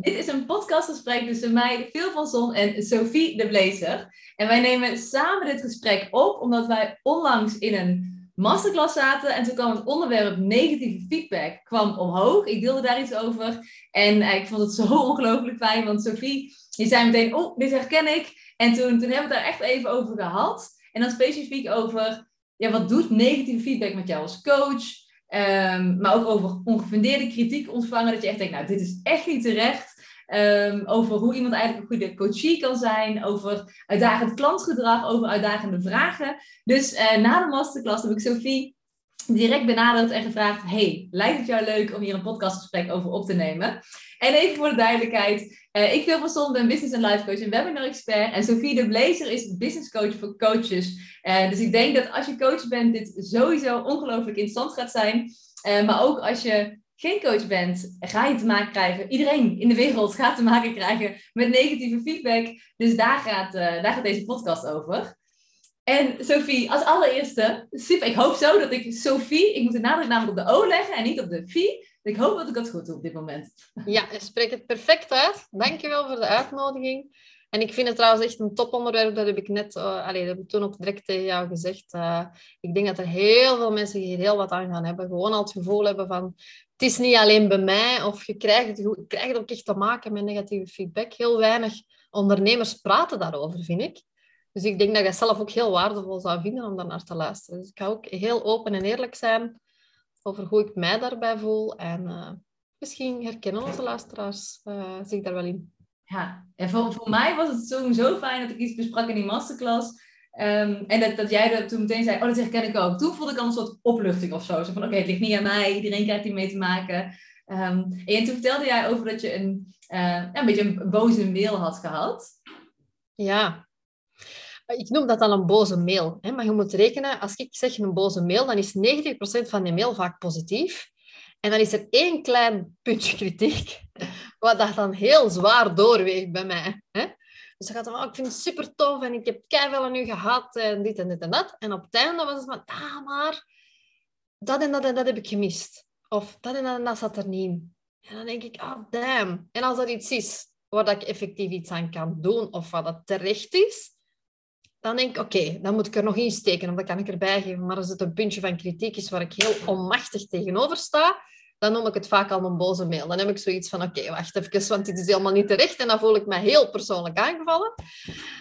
Dit is een podcastgesprek tussen mij, Phil van Zon en Sophie de Blazer. En wij nemen samen dit gesprek op omdat wij onlangs in een masterclass zaten en toen kwam het onderwerp negatieve feedback kwam omhoog. Ik deelde daar iets over en ik vond het zo ongelooflijk fijn, want Sophie, die zei meteen, oh, dit herken ik. En toen, toen hebben we het daar echt even over gehad. En dan specifiek over, ja, wat doet negatieve feedback met jou als coach? Ehm, maar ook over ongefundeerde kritiek ontvangen. Dat je echt denkt, nou, dit is echt niet terecht. Um, over hoe iemand eigenlijk een goede coachie kan zijn. Over uitdagend klantgedrag. Over uitdagende vragen. Dus uh, na de masterclass heb ik Sophie direct benaderd en gevraagd: Hey, lijkt het jou leuk om hier een podcastgesprek over op te nemen? En even voor de duidelijkheid: uh, ik wil van ben business en life coach en webinar expert. En Sophie de Blazer is business coach voor coaches. Uh, dus ik denk dat als je coach bent, dit sowieso ongelooflijk interessant gaat zijn. Maar ook als je geen coach bent, ga je te maken krijgen. Iedereen in de wereld gaat te maken krijgen met negatieve feedback. Dus daar gaat, daar gaat deze podcast over. En Sophie, als allereerste, super, ik hoop zo dat ik Sophie, ik moet de nadruk namelijk op de O leggen en niet op de Vie. Ik hoop dat ik dat goed doe op dit moment. Ja, je spreekt het perfect uit. Dankjewel voor de uitnodiging. En ik vind het trouwens echt een toponderwerp. Dat heb ik net, uh, allee, dat heb ik toen ook direct tegen jou gezegd. Uh, ik denk dat er heel veel mensen hier heel wat aan gaan hebben. Gewoon al het gevoel hebben van, het is niet alleen bij mij. Of je krijgt je krijgt ook echt te maken met negatieve feedback. Heel weinig ondernemers praten daarover, vind ik. Dus ik denk dat je zelf ook heel waardevol zou vinden om daar naar te luisteren. Dus ik ga ook heel open en eerlijk zijn over hoe ik mij daarbij voel. En uh, misschien herkennen onze luisteraars zich daar wel in. Ja, en voor, mij was het zo, zo fijn dat ik iets besprak in die masterclass. Um, en dat, dat jij dat toen meteen zei, oh, dat herken ik ook. Toen voelde ik al een soort opluchting of zo. Zo van, oké, het ligt niet aan mij, iedereen krijgt hier mee te maken. Um, en toen vertelde jij over dat je een, uh, een beetje een boze mail had gehad. Ja, ik noem dat dan een boze mail. Hè? Maar je moet rekenen, als ik zeg een boze mail, dan is 90% van die mail vaak positief. En dan is er één klein puntje kritiek, wat dat dan heel zwaar doorweegt bij mij. Hè? Dus dan gaat dan, oh, ik vind het super tof en ik heb keihard aan u gehad en dit en dit en dat. En op het einde was het van, ah, maar dat en dat en dat heb ik gemist. Of dat en dat en dat zat er niet in. En dan denk ik, oh damn. En als dat iets is waar ik effectief iets aan kan doen of wat dat terecht is, dan denk ik, oké, dan moet ik er nog in steken, of dat kan ik erbij geven. Maar als het een puntje van kritiek is waar ik heel onmachtig tegenover sta, dan noem ik het vaak al een boze mail. Dan heb ik zoiets van, oké, wacht even, want dit is helemaal niet terecht. En dan voel ik me heel persoonlijk aangevallen.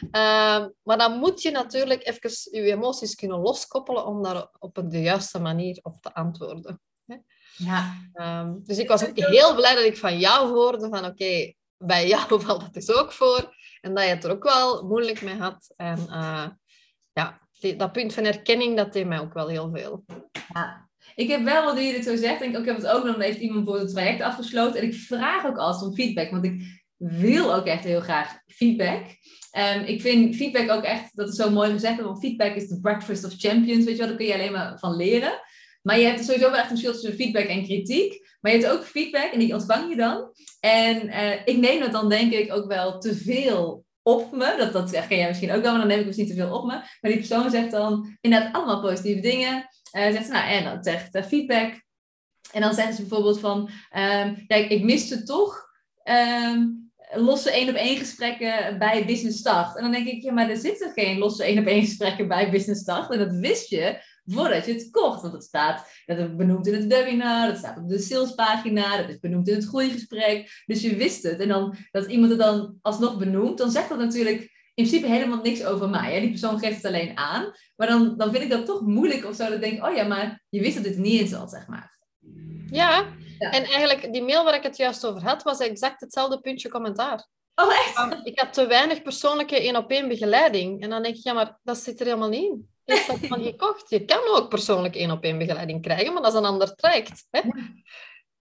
Uh, maar dan moet je natuurlijk even je emoties kunnen loskoppelen om daar op de juiste manier op te antwoorden. Ja. Um, dus ik was ook heel blij dat ik van jou hoorde van, oké, bij jou valt dat dus ook voor. En dat je het er ook wel moeilijk mee had. En uh, ja, die, dat punt van herkenning, dat deed mij ook wel heel veel. Ja. Ik heb wel, wat je dit zo zegt, denk ik, heb het ook nog, heeft iemand voor het traject afgesloten. En ik vraag ook altijd om feedback, want ik wil ook echt heel graag feedback. Ik vind feedback ook echt, dat is zo mooi gezegd, want feedback is the breakfast of champions, weet je wel, daar kun je alleen maar van leren. Maar je hebt sowieso wel echt een verschil tussen feedback en kritiek. Maar je hebt ook feedback en die ontvang je dan. En uh, ik neem dat dan denk ik ook wel te veel op me. Dat, dat herken jij misschien ook wel, maar dan neem ik misschien te veel op me. Maar die persoon zegt dan inderdaad allemaal positieve dingen. Uh, zegt ze, nou, en dan zegt uh, feedback. En dan zeggen ze bijvoorbeeld van, um, ja, ik miste toch um, losse één op één gesprekken bij Business Start. En dan denk ik, ja, maar er zitten geen losse één op één gesprekken bij Business Start. En dat wist je voordat je het kocht. Want het staat, dat is benoemd in het webinar, dat staat op de salespagina, dat is benoemd in het groeigesprek. Dus je wist het. En dan, dat iemand het dan alsnog benoemt, dan zegt dat natuurlijk in principe helemaal niks over mij. Hè? Die persoon geeft het alleen aan. Maar dan, dan vind ik dat toch moeilijk of zo. Dat ik denk, oh ja, maar je wist dat het niet in zat, zeg maar. Ja, ja. en eigenlijk die mail waar ik het juist over had, was exact hetzelfde puntje commentaar. Oh, echt? Ik had te weinig persoonlijke één-op-één begeleiding. En dan denk ik, ja, maar dat zit er helemaal niet in heeft dat van gekocht. Je kan ook persoonlijk één op één begeleiding krijgen, maar dat is een ander traject. Hè?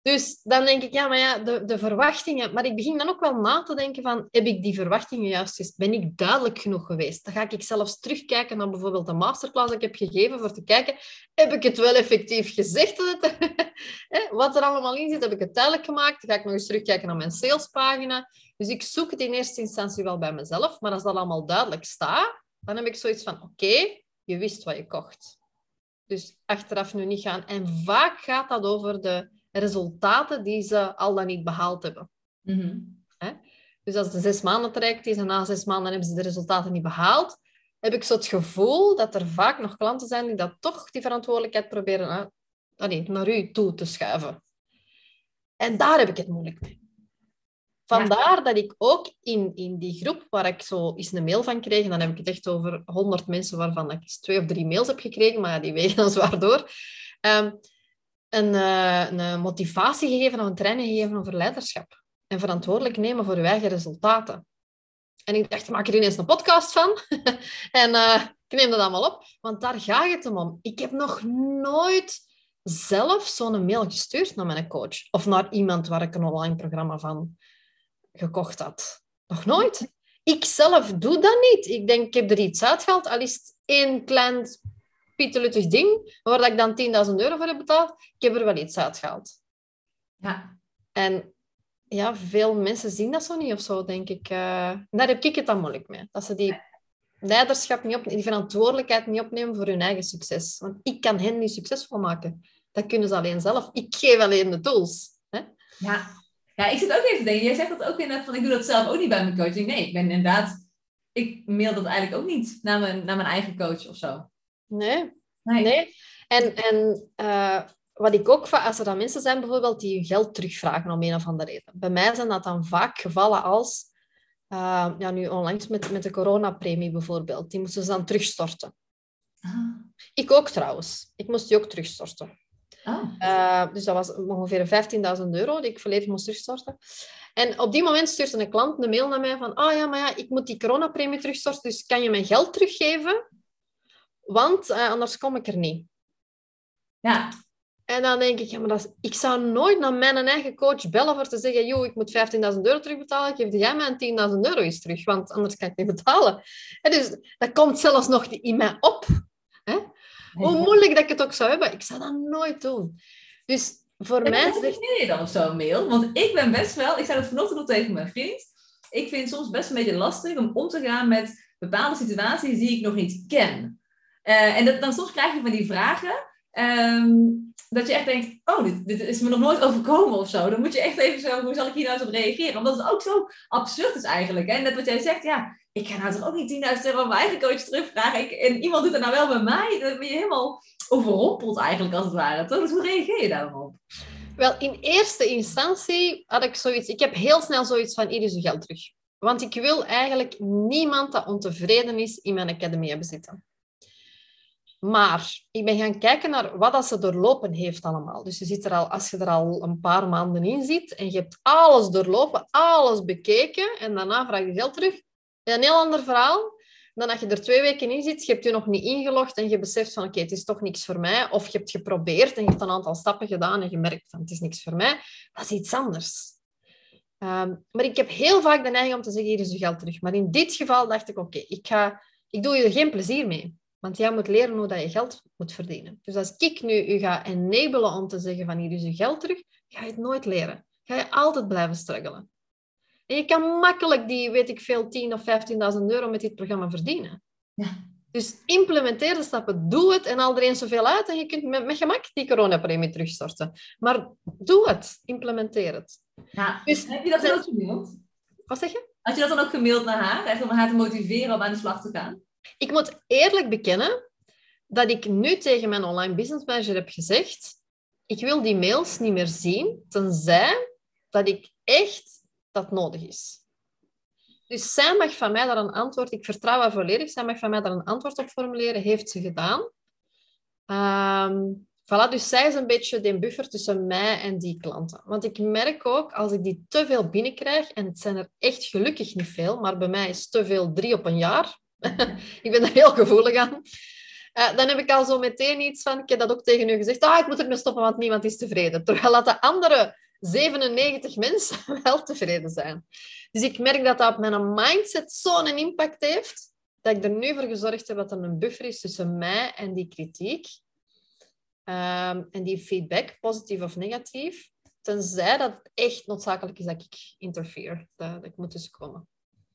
Dus dan denk ik, ja, maar ja, de, de verwachtingen... Maar ik begin dan ook wel na te denken van, heb ik die verwachtingen juist eens... Ben ik duidelijk genoeg geweest? Dan ga ik zelfs terugkijken naar bijvoorbeeld de masterclass die ik heb gegeven, voor te kijken, heb ik het wel effectief gezegd? Dat het, wat er allemaal in zit, heb ik het duidelijk gemaakt? Dan ga ik nog eens terugkijken naar mijn salespagina. Dus ik zoek het in eerste instantie wel bij mezelf, maar als dat allemaal duidelijk staat, dan heb ik zoiets van, oké, je wist wat je kocht. Dus achteraf nu niet gaan. En vaak gaat dat over de resultaten die ze al dan niet behaald hebben. Mhm. Hè? Dus als de zes maanden traject is en na zes maanden hebben ze de resultaten niet behaald, heb ik zo het gevoel dat er vaak nog klanten zijn die dat toch die verantwoordelijkheid proberen allee, naar u toe te schuiven. En daar heb ik het moeilijk mee. Vandaar dat ik ook in, in die groep waar ik zo eens een mail van kreeg, en dan heb ik het echt over 100 mensen waarvan ik eens twee of drie mails heb gekregen, maar die wegen dan zwaar door, ehm, een, eh, een motivatie gegeven of een training gegeven over leiderschap. En verantwoordelijk nemen voor uw eigen resultaten. En ik dacht, maak er ineens een podcast van. en uh, ik neem dat allemaal op, want daar gaat het om. Ik heb nog nooit zelf zo'n mail gestuurd naar mijn coach. Of naar iemand waar ik een online programma van gekocht had. Nog nooit. Ik zelf doe dat niet. Ik denk, ik heb er iets uitgehaald, al is het één klein pieteluttig ding, waar ik dan 10.000 euro voor heb betaald. Ik heb er wel iets uitgehaald. Ja. En ja, veel mensen zien dat zo niet of zo, denk ik. Uh, daar heb ik het dan moeilijk mee. Dat ze die leiderschap niet opnemen, die verantwoordelijkheid niet opnemen voor hun eigen succes. Want ik kan hen niet succesvol maken. Dat kunnen ze alleen zelf. Ik geef alleen de tools. Hè? Ja. Ja, ik zit ook even te denken. Jij zegt dat ook inderdaad van, ik doe dat zelf ook niet bij mijn coaching. Nee, ik ben inderdaad... Ik mail dat eigenlijk ook niet naar mijn, naar mijn eigen coach of zo. Nee. Nee. nee. En, en uh, wat ik ook als er dan mensen zijn bijvoorbeeld die hun geld terugvragen om een of andere reden. Bij mij zijn dat dan vaak gevallen als, uh, ja, nu onlangs met, met de coronapremie bijvoorbeeld, die moesten ze dan terugstorten. Ah. Ik ook trouwens. Ik moest die ook terugstorten. Ah. Uh, dus dat was ongeveer 15.000 euro die ik volledig moest terugstorten. En op die moment stuurde een klant een mail naar mij van, ah oh ja, maar ja, ik moet die coronapremie terugstorten, dus kan je mijn geld teruggeven? Want uh, anders kom ik er niet. Ja. En dan denk ik, ja, maar dat is, ik zou nooit naar mijn eigen coach bellen voor te zeggen, joh, ik moet 15.000 euro terugbetalen, geef jij mij 10.000 euro eens terug, want anders kan ik niet betalen. En dus dat komt zelfs nog in mij op. Hoe moeilijk dat ik het ook zou hebben, ik zou dat nooit doen. Dus voor en mij... Hoe je dan op zo'n mail? Want ik ben best wel, ik zei dat vanochtend nog tegen mijn vriend, ik vind het soms best een beetje lastig om om te gaan met bepaalde situaties die ik nog niet ken. Uh, en dat, dan soms krijg je van die vragen... Um, dat je echt denkt, oh, dit, dit, is me nog nooit overkomen of zo. Dan moet je echt even zo, hoe zal ik hier nou eens op reageren? Omdat het ook zo absurd is eigenlijk. Hè? Net wat jij zegt, ja, ik ga nou toch ook niet 10.000 euro aan mijn eigen coach terugvragen. Ik, en iemand doet het nou wel bij mij. Dan ben je helemaal overrompeld eigenlijk, als het ware. Toch? Dus hoe reageer je daarop? Wel, in eerste instantie had ik zoiets... Ik heb heel snel zoiets van, hier is geld terug. Want ik wil eigenlijk niemand dat ontevreden is in mijn academy hebben zitten. Maar ik ben gaan kijken naar wat dat ze doorlopen heeft allemaal. Dus je zit er al, als je er al een paar maanden in zit en je hebt alles doorlopen, alles bekeken en daarna vraag je geld terug, een heel ander verhaal dan dat je er twee weken in zit, je hebt je nog niet ingelogd en je beseft van oké, het is toch niks voor mij. Of je hebt geprobeerd en je hebt een aantal stappen gedaan en je merkt van het is niks voor mij. Dat is iets anders. Um, maar ik heb heel vaak de neiging om te zeggen, hier is je geld terug. Maar in dit geval dacht ik, oké, ik ik, ik doe je er geen plezier mee. Want jij moet leren hoe dat je geld moet verdienen. Dus als ik nu u ga enabelen om te zeggen van hier is je geld terug, ga je het nooit leren. Ga je altijd blijven struggelen. En je kan makkelijk die, weet ik veel, 10 of 15.000 euro met dit programma verdienen. Ja. Dus implementeer de stappen, doe het en al er eens zoveel uit en je kunt met, met gemak die coronapremie terugstorten. Maar doe het, implementeer het. Ja. Dus, heb je dat dan ook gemaild? Wat zeg je? Had je dat dan ook gemaild naar haar, echt om haar te motiveren om aan de slag te gaan? Ik moet eerlijk bekennen dat ik nu tegen mijn online business manager heb gezegd, ik wil die mails niet meer zien, tenzij dat ik echt dat nodig is. Dus zij mag van mij daar een antwoord, ik vertrouw haar volledig, zij mag van mij daar een antwoord op formuleren, heeft ze gedaan. Um, voilà, dus zij is een beetje de buffer tussen mij en die klanten. Want ik merk ook, als ik die te veel binnenkrijg, en het zijn er echt gelukkig niet veel, maar bij mij is te veel drie op een jaar, ik ben daar heel gevoelig aan. Uh, dan heb ik al zo meteen iets van, ik heb dat ook tegen u gezegd, ah, ik moet ermee stoppen, want niemand is tevreden. Terwijl dat de andere 97 mensen wel tevreden zijn. Dus ik merk dat dat op mijn mindset zo'n impact heeft, dat ik er nu voor gezorgd heb dat er een buffer is tussen mij en die kritiek. Um, en die feedback, positief of negatief. Tenzij dat het echt noodzakelijk is dat ik interfere, dat, dat ik moet tussenkomen.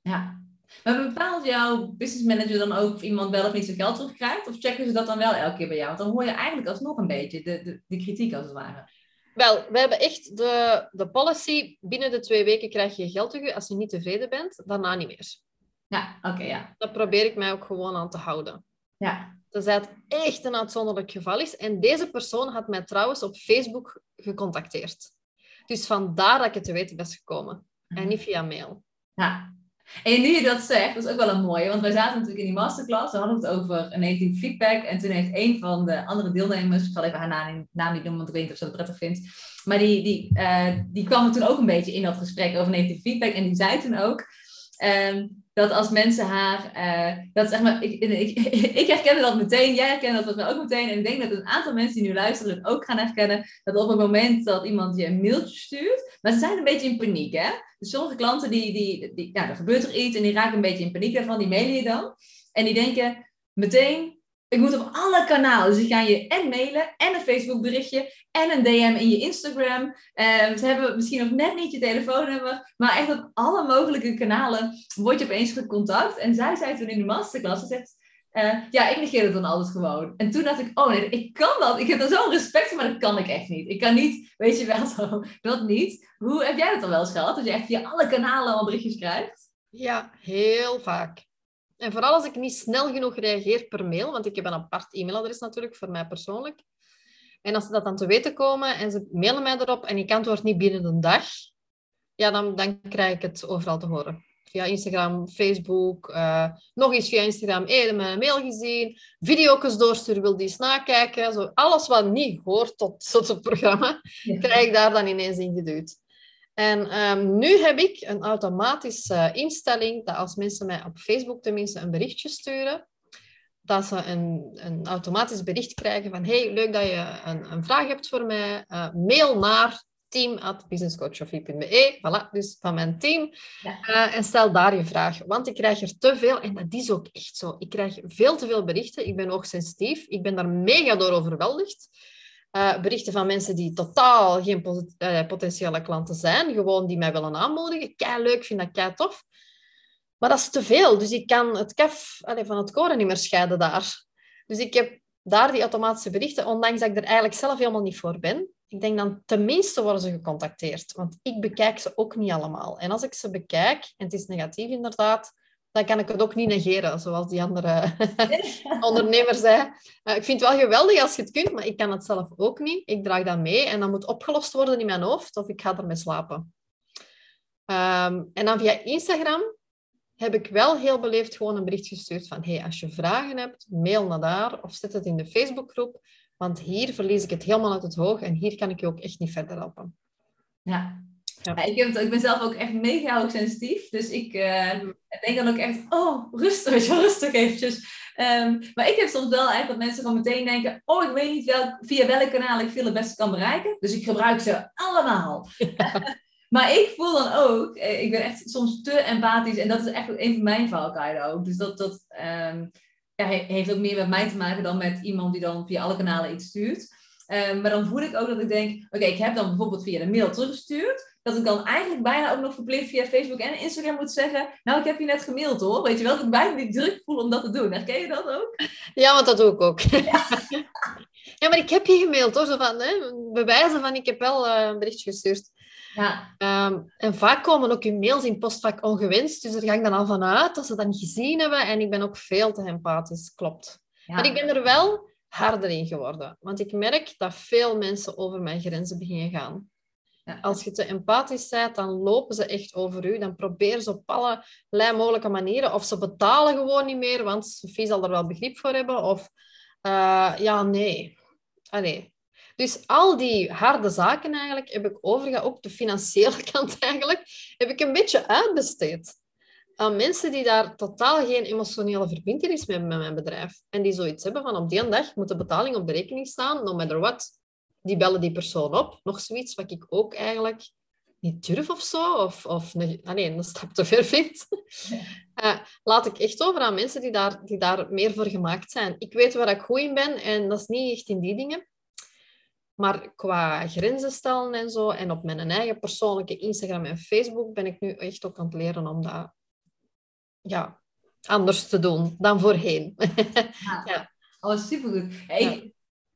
Ja, maar bepaalt jouw business manager dan ook of iemand wel of niet zijn geld terugkrijgt? Of checken ze dat dan wel elke keer bij jou? Want dan hoor je eigenlijk alsnog een beetje de, de, de kritiek als het ware. Wel, we hebben echt de, de policy, binnen de twee weken krijg je geld terug. Als je niet tevreden bent, daarna niet meer. Ja, oké, ja. Dat probeer ik mij ook gewoon aan te houden. Ja, Tenzij het echt een uitzonderlijk geval is. En deze persoon had mij trouwens op Facebook gecontacteerd. Dus vandaar dat ik het te weten ben gekomen. En niet via mail. ja. En nu je dat zegt, dat is ook wel een mooie. Want wij zaten natuurlijk in die masterclass. We hadden het over een negatieve feedback. En toen heeft een van de andere deelnemers... Ik zal even haar naam, niet noemen, want ik weet niet of ze dat prettig vindt. Maar die, die, eh, die kwam toen ook een beetje in dat gesprek over negatieve feedback. En die zei toen ook... ehm, dat als mensen haar, eh, dat zeg maar, ik, ik, ik dat meteen, jij herkende dat ook meteen. En ik denk dat een aantal mensen die nu luisteren het ook gaan herkennen. Dat op het moment dat iemand je een mailtje stuurt, maar ze zijn een beetje in paniek, hè? Dus sommige klanten, die, die, die, er gebeurt er iets en die raken een beetje in paniek daarvan, die mailen je dan. En die denken meteen, ik moet op alle kanalen. Dus die gaan je en mailen, en een Facebook berichtje, en een DM in je Instagram. Eh, ze hebben misschien nog net niet je telefoonnummer, maar echt op alle mogelijke kanalen word je opeens gecontact. En zij zei toen in de masterclass, ze zegt, eh, ja, ik negeer het dan altijd gewoon. En toen dacht ik, oh nee, ik kan dat. Ik heb er zo'n respect voor, maar dat kan ik echt niet. Ik kan niet, weet je wel zo, dat niet. Hoe heb jij dat dan wel eens gehad? Dat je echt via alle kanalen al berichtjes krijgt? Ja, heel vaak. En vooral als ik niet snel genoeg reageer per mail, want ik heb een apart e-mailadres natuurlijk voor mij persoonlijk. En als ze dat dan te weten komen en ze mailen mij erop en ik antwoord niet binnen een dag, ja, dan, dan krijg ik het overal te horen. Via Instagram, Facebook, eh, nog eens via Instagram, hey, mijn mail gezien, video's doorsturen, wil die eens nakijken. Zo, alles wat niet hoort tot, tot het programma, Ja. krijg ik daar dan ineens in geduwd. En ehm, nu heb ik een automatische instelling dat als mensen mij op Facebook tenminste een berichtje sturen, dat ze een, een automatisch bericht krijgen van hey, leuk dat je een, een vraag hebt voor mij. Eh, mail naar team.businesscoachofie.be. Voilà, dus van mijn team. Ja. Eh, en stel daar je vraag. Want ik krijg er te veel, en dat is ook echt zo. Ik krijg veel te veel berichten. Ik ben ook sensitief. Ik ben daar mega door overweldigd. Eh, berichten van mensen die totaal geen eh, potentiële klanten zijn. Gewoon die mij willen aanmoedigen. Kei leuk, vind dat kei tof. Maar dat is te veel. Dus ik kan het kef allee, van het koren niet meer scheiden daar. Dus ik heb daar die automatische berichten, ondanks dat ik er eigenlijk zelf helemaal niet voor ben. Ik denk dan tenminste worden ze gecontacteerd. Want ik bekijk ze ook niet allemaal. En als ik ze bekijk, en het is negatief inderdaad, dan kan ik het ook niet negeren, zoals die andere ondernemer zei. Eh, ik vind het wel geweldig als je het kunt, maar ik kan het zelf ook niet. Ik draag dat mee en dat moet opgelost worden in mijn hoofd of ik ga ermee slapen. Ehm, en dan via Instagram heb ik wel heel beleefd gewoon een bericht gestuurd van hey, als je vragen hebt, mail naar daar of zet het in de Facebookgroep, want hier verlies ik het helemaal uit het oog en hier kan ik je ook echt niet verder helpen. Ja. Ja. Ik, heb ik ben zelf ook echt mega hoogsensitief. Dus ik eh, denk dan ook echt, oh, rustig, rustig eventjes. Ehm, maar ik heb soms wel eigenlijk dat mensen gewoon meteen denken, oh, ik weet niet welk, via welk kanaal ik veel het beste kan bereiken. Dus ik gebruik ze allemaal. maar ik voel dan ook, eh, ik ben echt soms te empathisch. En dat is echt een van mijn valkuilen ook. Dus dat, dat ehm, ja, he- heeft ook meer met mij te maken dan met iemand die dan via alle kanalen iets stuurt. Ehm, maar dan voel ik ook dat ik denk, oké, ik heb dan bijvoorbeeld via de mail teruggestuurd. Dat ik dan eigenlijk bijna ook nog verplicht via Facebook en Instagram moet zeggen, nou, ik heb je net gemaild hoor. Weet je wel, dat ik bijna die druk voel om dat te doen. Herken je dat ook? Ja, want dat doe ik ook. Ja, maar ik heb je gemaild hoor, zo van, hè, bewijzen van ik heb wel eh, een berichtje gestuurd. Ja, Ehm, en vaak komen ook je mails in postvak ongewenst, dus daar ga ik dan al van uit dat ze dat niet gezien hebben. En ik ben ook veel te empathisch, klopt. ja. Maar ik ben er wel harder in geworden, want ik merk dat veel mensen over mijn grenzen beginnen gaan. Als je te empathisch bent, dan lopen ze echt over u. Dan proberen ze op allerlei mogelijke manieren. Of ze betalen gewoon niet meer, want Sophie zal er wel begrip voor hebben. Of eh, ja, nee. Allee. Dus al die harde zaken eigenlijk heb ik overgegaan, ook de financiële kant eigenlijk, heb ik een beetje uitbesteed. Aan mensen die daar totaal geen emotionele verbintenis mee hebben met mijn bedrijf. En die zoiets hebben van op die dag moet de betaling op de rekening staan, no matter what. Die bellen die persoon op. Nog zoiets wat ik ook eigenlijk niet durf of zo. Of, of een, allee, een stap te ver vind. Eh, laat ik echt over aan mensen die daar, die daar meer voor gemaakt zijn. Ik weet waar ik goed in ben en dat is niet echt in die dingen. Maar qua grenzen stellen en zo, en op mijn eigen persoonlijke Instagram en Facebook, ben ik nu echt ook aan het leren om dat ja, anders te doen dan voorheen. Ja. Ja. Oh, supergoed. Ja, ik,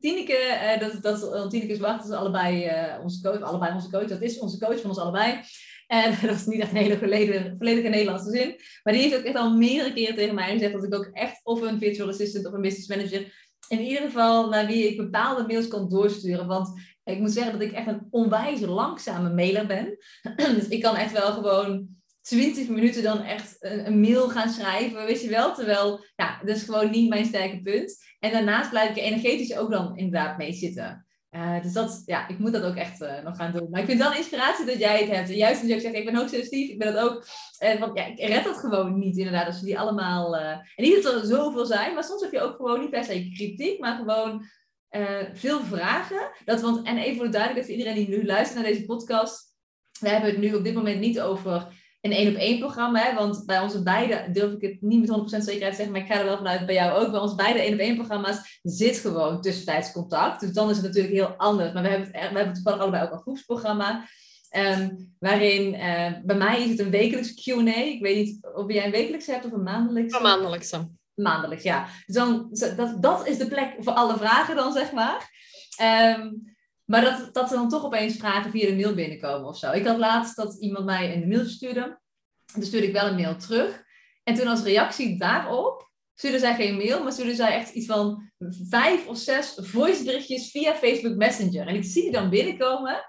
Tineke, uh, dat, dat, Tineke Zwart is allebei uh, onze coach, allebei onze coach, dat is onze coach van ons allebei. En dat is niet echt een hele volledige, volledige Nederlandse zin. Maar die heeft ook echt al meerdere keren tegen mij gezegd dat ik ook echt of een virtual assistant of een business manager, in ieder geval naar wie ik bepaalde mails kan doorsturen. Want ik moet zeggen dat ik echt een onwijs langzame mailer ben. dus ik kan echt wel gewoon 20 minuten dan echt een, een, mail gaan schrijven, weet je wel. Terwijl, ja, dat is gewoon niet mijn sterke punt. En daarnaast blijf ik energetisch ook dan inderdaad mee zitten. Uh, dus dat, ja, ik moet dat ook echt uh, nog gaan doen. Maar ik vind wel inspiratie dat jij het hebt. En juist omdat je ook zegt, ik ben ook suggestief, ik ben dat ook. Uh, want ja, ik red dat gewoon niet inderdaad, als we die allemaal... en niet dat er zoveel zijn, maar soms heb je ook gewoon niet per se kritiek, maar gewoon veel vragen. Dat, want, en even voor de duidelijkheid voor iedereen die nu luistert naar deze podcast. We hebben het nu op dit moment niet over een één op één programma. Hè? Want bij onze beide, durf ik het niet met 100% zekerheid te zeggen, maar ik ga er wel vanuit bij jou ook. Bij onze beide één op één programma's zit gewoon tussentijds contact. Dus dan is het natuurlijk heel anders. Maar we hebben, het, we hebben toevallig allebei ook een groepsprogramma. Um, waarin, uh, bij mij is het een wekelijks Q&A. Ik weet niet of jij een wekelijks hebt of een maandelijks. Een maandelijkse. Maandelijks, ja. Dus dan, dat, dat is de plek voor alle vragen dan, zeg maar. Um, maar dat, dat er dan toch opeens vragen via de mail binnenkomen of zo. Ik had laatst dat iemand mij een mail stuurde. Toen stuurde ik wel een mail terug. En toen als reactie daarop stuurde zij geen mail, maar stuurde zij echt iets van vijf of zes voiceberichtjes via Facebook Messenger. En ik zie die dan binnenkomen.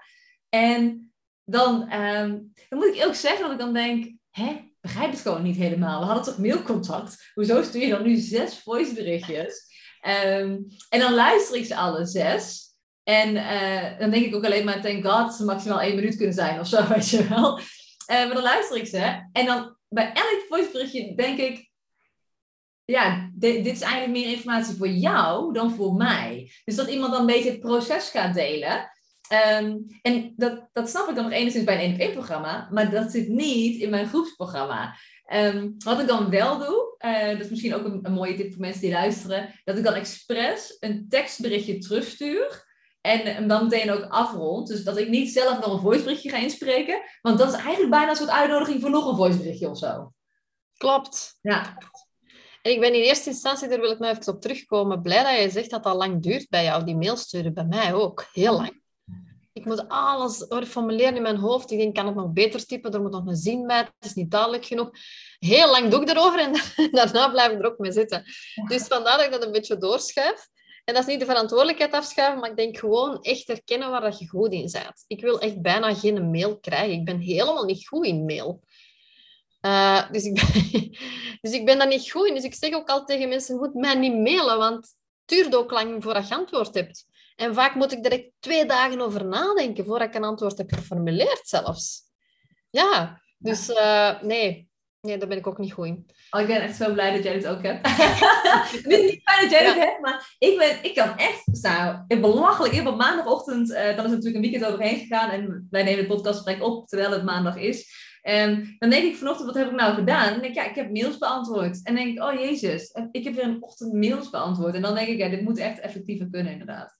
En dan, um, dan moet ik ook zeggen dat ik dan denk, hè, begrijp het gewoon niet helemaal. We hadden toch mailcontact? Hoezo stuur je dan nu zes voiceberichtjes? Um, en dan luister ik ze alle zes. En uh, dan denk ik ook alleen maar, thank god, ze maximaal één minuut kunnen zijn of zo, weet je wel. Uh, maar dan luister ik ze. En dan bij elk voiceberichtje denk ik, ja, dit, is eigenlijk meer informatie voor jou dan voor mij. Dus dat iemand dan een beetje het proces gaat delen. Um, en dat, dat snap ik dan nog enigszins bij een 1 programma, maar dat zit niet in mijn groepsprogramma. Um, wat ik dan wel doe, uh, dat is misschien ook een, een, mooie tip voor mensen die luisteren, dat ik dan expres een tekstberichtje terugstuur en dan meteen ook afrond. Dus dat ik niet zelf nog een voiceberichtje ga inspreken. Want dat is eigenlijk bijna een soort uitnodiging voor nog een voiceberichtje of zo. Klopt. Ja. En ik ben in eerste instantie, daar wil ik nog even op terugkomen, blij dat je zegt dat dat lang duurt bij jou, die mail sturen. Bij mij ook, heel lang. Ik moet alles formuleren in mijn hoofd. Ik denk, kan het nog beter typen? Er moet nog een zin bij. Het is niet duidelijk genoeg. Heel lang doe ik erover en daarna blijf ik er ook mee zitten. Dus vandaar dat ik dat een beetje doorschuif. En dat is niet de verantwoordelijkheid afschuiven, maar ik denk gewoon echt herkennen waar dat je goed in bent. Ik wil echt bijna geen mail krijgen. Ik ben helemaal niet goed in mail. Uh, dus, ik ben, dus ik ben daar niet goed in. Dus ik zeg ook altijd tegen mensen, je moet mij niet mailen, want het duurt ook lang voordat je antwoord hebt. En vaak moet ik er twee dagen over nadenken voordat ik een antwoord heb geformuleerd zelfs. Ja, dus uh, nee, Nee, daar ben ik ook niet goed in. Oh, ik ben echt zo blij dat jij het ook hebt. ik ben niet fijn dat jij het hebt, maar ik, ben, ik kan echt staan. belachelijk. Ik heb op maandagochtend, uh, dan is natuurlijk een weekend overheen gegaan en wij nemen de podcastgesprek op terwijl het maandag is. En dan denk ik vanochtend, wat heb ik nou gedaan? En dan denk ik, ja, ik heb mails beantwoord. En dan denk ik, oh jezus, ik heb weer een ochtend mails beantwoord. En dan denk ik, ja, dit moet echt effectiever kunnen inderdaad.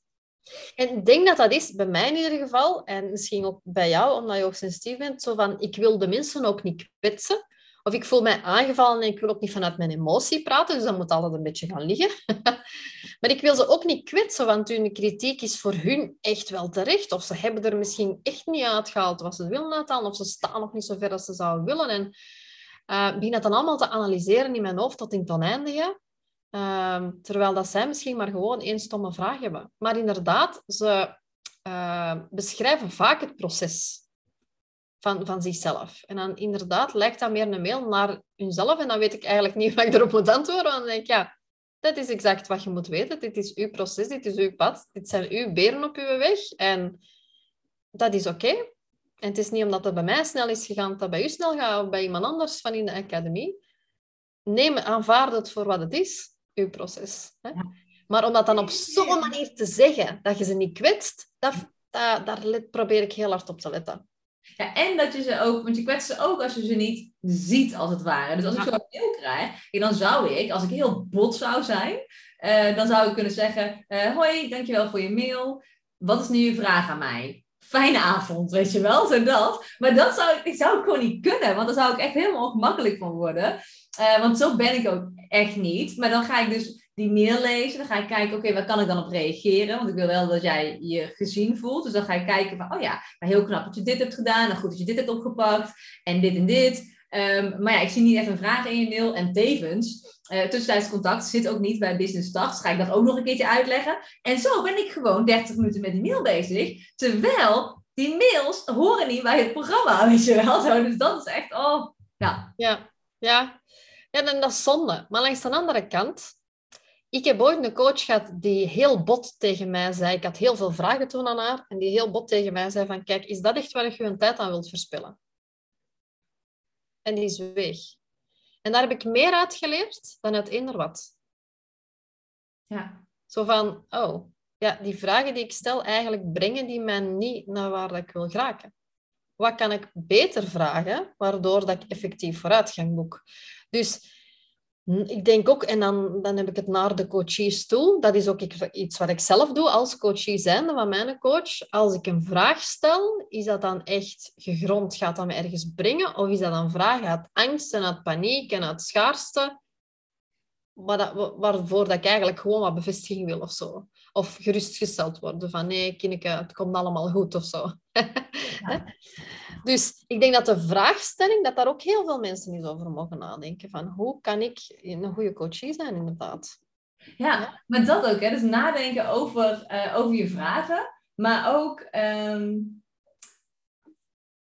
En ik denk dat dat is, bij mij in ieder geval, en misschien ook bij jou, omdat je ook sensitief bent, zo van, ik wil de mensen ook niet kwetsen. Of ik voel mij aangevallen en ik wil ook niet vanuit mijn emotie praten, dus dat moet altijd een beetje gaan liggen. maar ik wil ze ook niet kwetsen, want hun kritiek is voor hun echt wel terecht. Of ze hebben er misschien echt niet uitgehaald wat ze willen uithalen, of ze staan nog niet zo ver als ze zouden willen. En uh, begin dat dan allemaal te analyseren in mijn hoofd tot in het oneindige. Uh, terwijl dat zij misschien maar gewoon één stomme vraag hebben. Maar inderdaad, ze uh, beschrijven vaak het proces van, van zichzelf. En dan inderdaad lijkt dat meer een mail naar hunzelf. En dan weet ik eigenlijk niet wat ik erop moet antwoorden. Want dan denk ik, ja, dat is exact wat je moet weten. Dit is uw proces, dit is uw pad. Dit zijn uw beren op uw weg. En dat is oké. En het is niet omdat het bij mij snel is gegaan, dat bij u snel gaat, of bij iemand anders van in de academie. Neem, aanvaard het voor wat het is, uw proces. Hè? Maar om dat dan op zo'n manier te zeggen, dat je ze niet kwetst, dat, dat, daar probeer ik heel hard op te letten. Ja, en dat je ze ook, want je kwetst ze ook als je ze niet ziet, als het ware. Dus als ik zo'n mail krijg, dan zou ik, als ik heel bot zou zijn, uh, dan zou ik kunnen zeggen: uh, Hoi, dankjewel voor je mail. Wat is nu je vraag aan mij? Fijne avond, weet je wel, zo dat. Maar dat zou ik, zou ik gewoon niet kunnen, want daar zou ik echt helemaal ongemakkelijk van worden. Uh, want zo ben ik ook echt niet. Maar dan ga ik dus die mail lezen. Dan ga ik kijken, oké, waar kan ik dan op reageren? Want ik wil wel dat jij je gezien voelt. Dus dan ga ik kijken van, oh ja, heel knap dat je dit hebt gedaan. En goed dat je dit hebt opgepakt. En dit en dit. Ehm, maar ja, ik zie niet echt een vraag in je mail. En tevens, uh, tussentijds contact zit ook niet bij Business Start. Dus ga ik dat ook nog een keertje uitleggen. En zo ben ik gewoon 30 minuten met die mail bezig. Terwijl die mails horen niet bij het programma, weet je wel. Dus dat is echt, oh, ja. Ja, ja. Ja, en dat is zonde. Maar langs de andere kant, ik heb ooit een coach gehad die heel bot tegen mij zei. Ik had heel veel vragen toen aan haar. En die heel bot tegen mij zei van, kijk, is dat echt waar je je tijd aan wilt verspillen? En die is weg. En daar heb ik meer uit geleerd dan uit eender wat. Ja. Zo van, oh, ja, die vragen die ik stel, eigenlijk brengen die mij niet naar waar ik wil geraken. Wat kan ik beter vragen, waardoor dat ik effectief vooruitgang boek? Dus ik denk ook, en dan, dan heb ik het naar de coaches toe, dat is ook iets wat ik zelf doe als coachie zijnde van mijn coach. Als ik een vraag stel, is dat dan echt gegrond, gaat dat me ergens brengen? Of is dat een vraag uit angst en uit paniek en uit schaarste, waarvoor dat ik eigenlijk gewoon wat bevestiging wil of zo? Of gerustgesteld worden van nee, kindje, het komt allemaal goed of zo. Dus ik denk dat de vraagstelling, dat daar ook heel veel mensen eens over mogen nadenken. Van hoe kan ik een goede coachie zijn, inderdaad. Ja, maar dat ook. Hè? Dus nadenken over, uh, over je vragen. Maar ook um,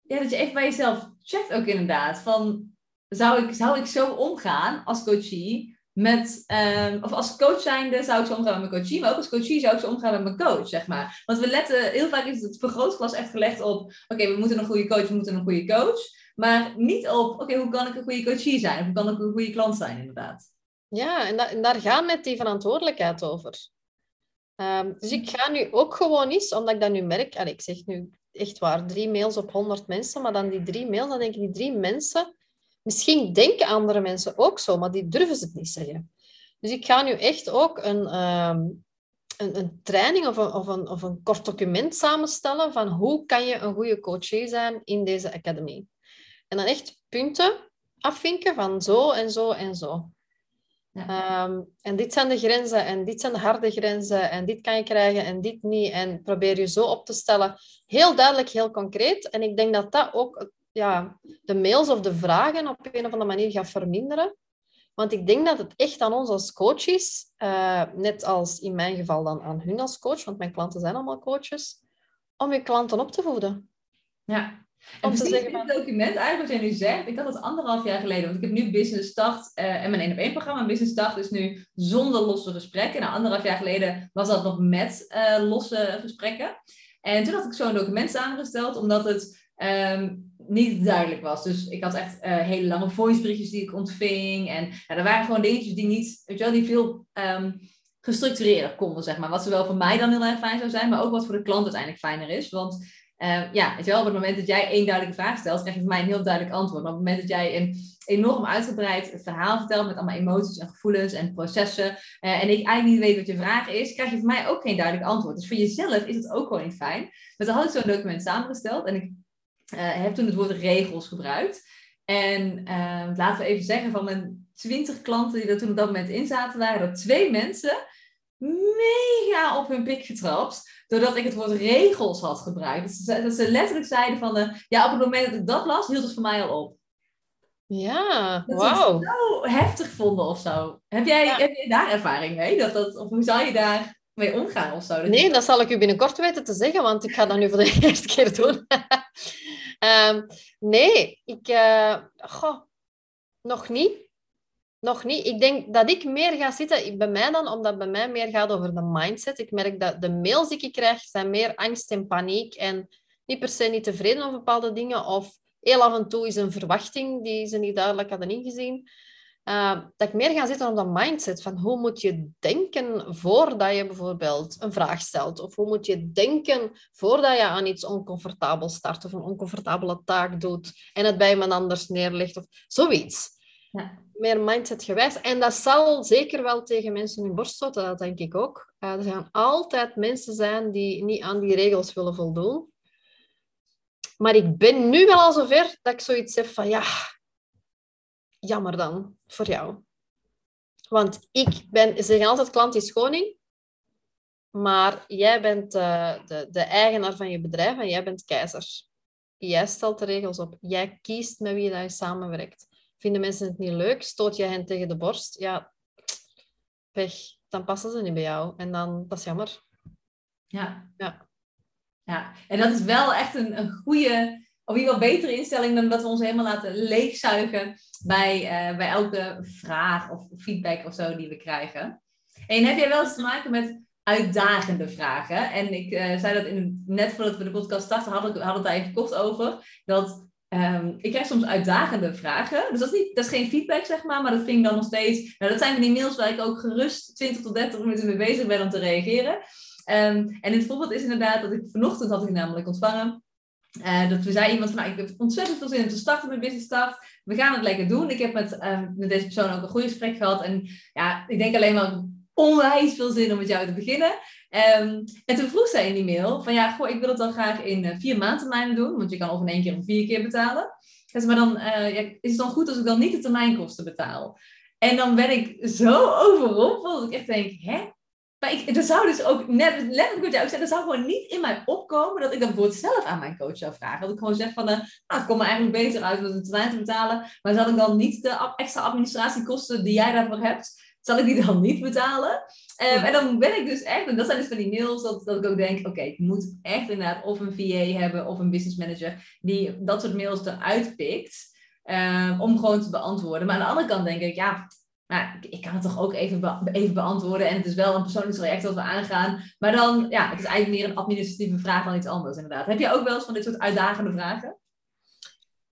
ja, dat je echt bij jezelf checkt ook inderdaad. Van, zou ik, zou ik zo omgaan als coachie met, um, of als coach zijnde zou ik zo omgaan met mijn coachie, maar ook als coachie zou ik zo omgaan met mijn coach, zeg maar. Want we letten, heel vaak is het vergrootglas echt gelegd op, oké, we moeten een goede coach, we moeten een goede coach. Maar niet op, oké, hoe kan ik een goede coachie zijn? Hoe kan ik een goede klant zijn, inderdaad. Ja, en, en daar gaan met die verantwoordelijkheid over. Um, dus ik ga nu ook gewoon eens, omdat ik dat nu merk, allee, ik zeg nu echt waar, drie mails op honderd mensen, maar dan die drie mails, dan denk ik, die drie mensen Misschien denken andere mensen ook zo, maar die durven het niet zeggen. Dus ik ga nu echt ook een, ehm, een, een, training of een, of, een, of een kort document samenstellen van hoe kan je een goede coach zijn in deze academy. En dan echt punten afvinken van zo en zo en zo. Ja. Ehm, en dit zijn de grenzen en dit zijn de harde grenzen en dit kan je krijgen en dit niet. En probeer je zo op te stellen. Heel duidelijk, heel concreet. En ik denk dat dat ook ja, de mails of de vragen op een of andere manier gaat verminderen. Want ik denk dat het echt aan ons als coaches, uh, net als in mijn geval dan aan hun als coach, want mijn klanten zijn allemaal coaches, om je klanten op te voeden. Ja. En om te zeggen, dit document, eigenlijk wat jij nu zegt, ik had het anderhalf jaar geleden, want ik heb nu Business Start uh, en mijn 1 op 1 programma. Business Start is nu zonder losse gesprekken. Nou, anderhalf jaar geleden was dat nog met uh, losse gesprekken. En toen had ik zo'n document samengesteld, omdat het um, niet duidelijk was. Dus ik had echt uh, hele lange voiceberichtjes die ik ontving. En ja, er waren gewoon dingetjes die niet, weet je wel, die veel um, gestructureerder konden, zeg maar. Wat zowel voor mij dan heel erg fijn zou zijn, maar ook wat voor de klant uiteindelijk fijner is. Want uh, ja, weet je wel, op het moment dat jij één duidelijke vraag stelt, krijg je van mij een heel duidelijk antwoord. Maar op het moment dat jij een enorm uitgebreid verhaal vertelt met allemaal emoties en gevoelens en processen, uh, en ik eigenlijk niet weet wat je vraag is, krijg je van mij ook geen duidelijk antwoord. Dus voor jezelf is het ook gewoon niet fijn. Dus dan had ik zo'n document samengesteld en ik heb toen het woord regels gebruikt. En uh, laten we even zeggen, van mijn twintig klanten die er toen op dat moment in zaten, waren er twee mensen mega op hun pik getrapt. Doordat ik het woord regels had gebruikt. Dus dat ze letterlijk zeiden van, uh, ja, op het moment dat ik dat las, hield het voor mij al op. Ja, wauw. zo heftig vonden of zo. Heb jij, heb jij daar ervaring mee? Dat, dat, of hoe zou je daar mee omgaan of zo? Nee, dat zal ik u binnenkort weten te zeggen, want ik ga dat nu voor de eerste keer doen. um, nee, ik... Uh, goh, nog niet. Nog niet. Ik denk dat ik meer ga zitten bij mij dan, omdat het bij mij meer gaat over de mindset. Ik merk dat de mails die ik krijg, zijn meer angst en paniek en niet per se niet tevreden over bepaalde dingen of heel af en toe is een verwachting die ze niet duidelijk hadden ingezien. Uh, dat ik meer ga zitten op dat mindset van hoe moet je denken voordat je bijvoorbeeld een vraag stelt. Of hoe moet je denken voordat je aan iets oncomfortabels start of een oncomfortabele taak doet en het bij iemand anders neerlegt of zoiets. Ja. Meer mindset gewijs. En dat zal zeker wel tegen mensen hun borst stoten, dat denk ik ook. Uh, er gaan altijd mensen zijn die niet aan die regels willen voldoen. Maar ik ben nu wel al zover dat ik zoiets heb van ja, jammer dan voor jou. Want ik ben, ze zeggen altijd klant is koning. Maar jij bent uh, de, de eigenaar van je bedrijf en jij bent keizer. Jij stelt de regels op. Jij kiest met wie je samenwerkt. Vinden mensen het niet leuk? Stoot je hen tegen de borst? Ja, pech. Dan passen ze niet bij jou. En dan, dat is jammer. Ja. Ja. ja. En dat is wel echt een, een goede, of in ieder geval betere instelling dan dat we ons helemaal laten leegzuigen bij, uh, bij elke vraag of feedback of zo die we krijgen. En heb jij wel eens te maken met uitdagende vragen. En ik uh, zei dat in, net voordat we de podcast starten, hadden we het daar even kort over. Dat um, ik krijg soms uitdagende vragen. Dus dat is, niet, dat is geen feedback, zeg maar, maar dat vind ik dan nog steeds. Nou, dat zijn van die mails waar ik ook gerust 20 tot 30 minuten mee bezig ben om te reageren. Um, en het voorbeeld is inderdaad dat ik vanochtend had ik namelijk ontvangen. Uh, dat we zei iemand van, nou, ik heb ontzettend veel zin om te starten met Business Start. We gaan het lekker doen. Ik heb met, uh, met deze persoon ook een goed gesprek gehad. En ja, ik denk alleen maar onwijs veel zin om met jou te beginnen. Um, en toen vroeg zij in die mail van ja, goh, ik wil het dan graag in uh, vier maandtermijnen doen, want je kan of in één keer of vier keer betalen. Dus, maar dan uh, ja, is het dan goed als ik dan niet de termijnkosten betaal. En dan ben ik zo overrompeld dat ik echt denk, hè? Maar ik, er zou dus ook, net letterlijk wat jij ook zei, er zou gewoon niet in mij opkomen dat ik dat bijvoorbeeld zelf aan mijn coach zou vragen. Dat ik gewoon zeg van, uh, nou, het komt me eigenlijk beter uit om een termijn te betalen, maar zal ik dan niet de extra administratiekosten die jij daarvoor hebt, zal ik die dan niet betalen? Um, en dan ben ik dus echt, en dat zijn dus van die mails, dat, dat ik ook denk, oké, ik moet echt inderdaad of een VA hebben of een business manager die dat soort mails eruit pikt, um, om gewoon te beantwoorden. Maar aan de andere kant denk ik, ja, nou, ik kan het toch ook even, even beantwoorden. En het is wel een persoonlijk traject dat we aangaan. Maar dan, ja, het is eigenlijk meer een administratieve vraag dan iets anders, inderdaad. Heb je ook wel eens van dit soort uitdagende vragen?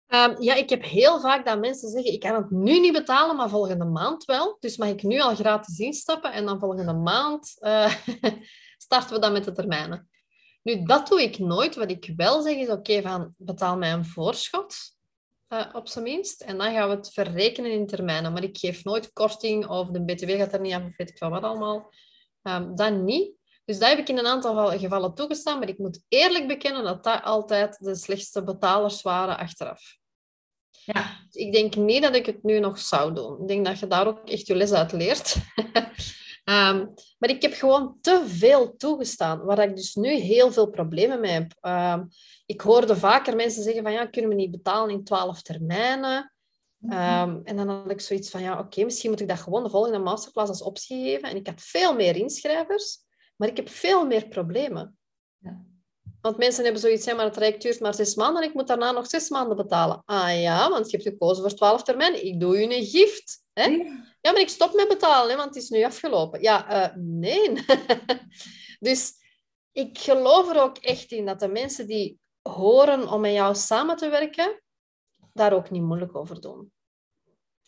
Um, ja, ik heb heel vaak dat mensen zeggen, ik kan het nu niet betalen, maar volgende maand wel. Dus mag ik nu al gratis instappen en dan volgende maand uh, starten we dan met de termijnen. Nu, dat doe ik nooit. Wat ik wel zeg is, oké, van betaal mij een voorschot, uh, op zijn minst. En dan gaan we het verrekenen in termijnen. Maar ik geef nooit korting of de btw gaat er niet af, of weet ik van wat allemaal. Um, dat niet. Dus dat heb ik in een aantal gevallen toegestaan, maar ik moet eerlijk bekennen dat dat altijd de slechtste betalers waren achteraf. Ja. Ik denk niet dat ik het nu nog zou doen. Ik denk dat je daar ook echt je les uit leert. um, maar ik heb gewoon te veel toegestaan, waar ik dus nu heel veel problemen mee heb. Um, ik hoorde vaker mensen zeggen van ja, kunnen we niet betalen in twaalf termijnen? Um, en dan had ik zoiets van ja, oké, okay, misschien moet ik dat gewoon de volgende masterclass als optie geven. En ik had veel meer inschrijvers, maar ik heb veel meer problemen. Ja. Want mensen hebben zoiets, hè, maar het Rijk duurt maar zes maanden en ik moet daarna nog zes maanden betalen. Ah ja, want je hebt gekozen voor twaalf termijn. Ik doe je een gift. Hè? Ja, maar ik stop met betalen, hè, want het is nu afgelopen. Ja, uh, nee. dus ik geloof er ook echt in dat de mensen die horen om met jou samen te werken, daar ook niet moeilijk over doen.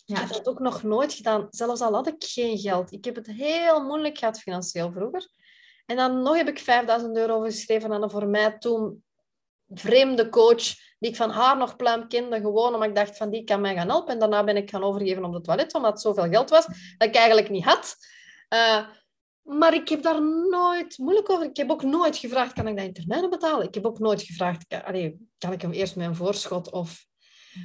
Ja. Ik heb dat ook nog nooit gedaan, zelfs al had ik geen geld. Ik heb het heel moeilijk gehad financieel vroeger. En dan nog heb ik 5000 euro geschreven aan een voor mij toen vreemde coach, die ik van haar nog pluim kende, gewoon omdat ik dacht van die kan mij gaan helpen. En daarna ben ik gaan overgeven op het toilet, omdat het zoveel geld was dat ik eigenlijk niet had. Uh, maar ik heb daar nooit moeilijk over. Ik heb ook nooit gevraagd, kan ik dat in termijnen betalen? Ik heb ook nooit gevraagd, kan, ik hem eerst een voorschot of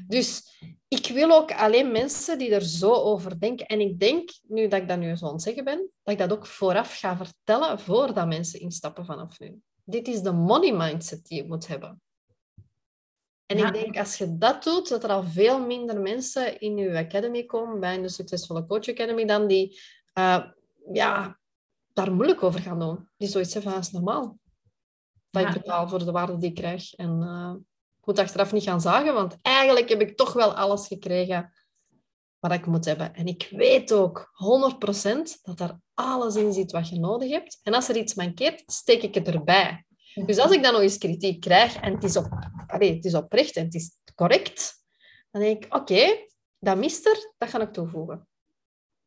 dus ik wil ook alleen mensen die er zo over denken. En ik denk, nu dat ik dat nu zo aan het zeggen ben, dat ik dat ook vooraf ga vertellen voordat mensen instappen vanaf nu. Dit is de money mindset die je moet hebben. En ik denk, als je dat doet, dat er al veel minder mensen in je academy komen, bij de Succesvolle Coach Academy, dan die uh, ja, daar moeilijk over gaan doen. Die zoiets zeggen van, dat is normaal. Dat ik betaal voor de waarde die ik krijg. En uh, moet achteraf niet gaan zagen, want eigenlijk heb ik toch wel alles gekregen wat ik moet hebben. En ik weet ook 100% dat er alles in zit wat je nodig hebt. En als er iets mankeert, steek ik het erbij. Dus als ik dan nog eens kritiek krijg en het is, op, allez, het is oprecht en het is correct, dan denk ik, oké, dat mist er, dat ga ik toevoegen.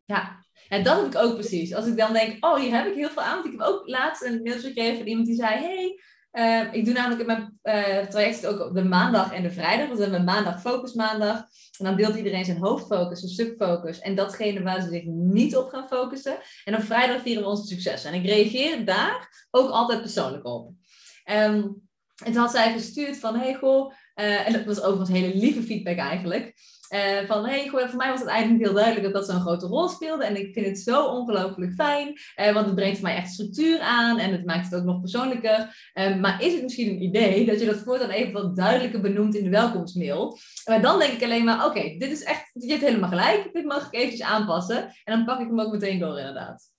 Ja, en dat heb ik ook precies. Als ik dan denk, oh, hier heb ik heel veel aan. Want ik heb ook laatst een mailtje gekregen van iemand die zei, hey, uh, ik doe namelijk in mijn uh, traject ook op de maandag en de vrijdag. Dus we hebben maandag focus maandag. En dan deelt iedereen zijn hoofdfocus, zijn subfocus en datgene waar ze zich niet op gaan focussen. En op vrijdag vieren we onze successen. En ik reageer daar ook altijd persoonlijk op. En toen had zij gestuurd van, hey goh, en dat was overigens hele lieve feedback eigenlijk. Uh, van hey, voor mij was het eigenlijk heel duidelijk dat dat zo'n grote rol speelde. En ik vind het zo ongelooflijk fijn, uh, want het brengt voor mij echt structuur aan en het maakt het ook nog persoonlijker. Uh, maar is het misschien een idee dat je dat voortaan even wat duidelijker benoemt in de welkomstmail? Maar dan denk ik alleen maar, oké, dit is echt, je hebt helemaal gelijk, dit mag ik eventjes aanpassen. En dan pak ik hem ook meteen door inderdaad.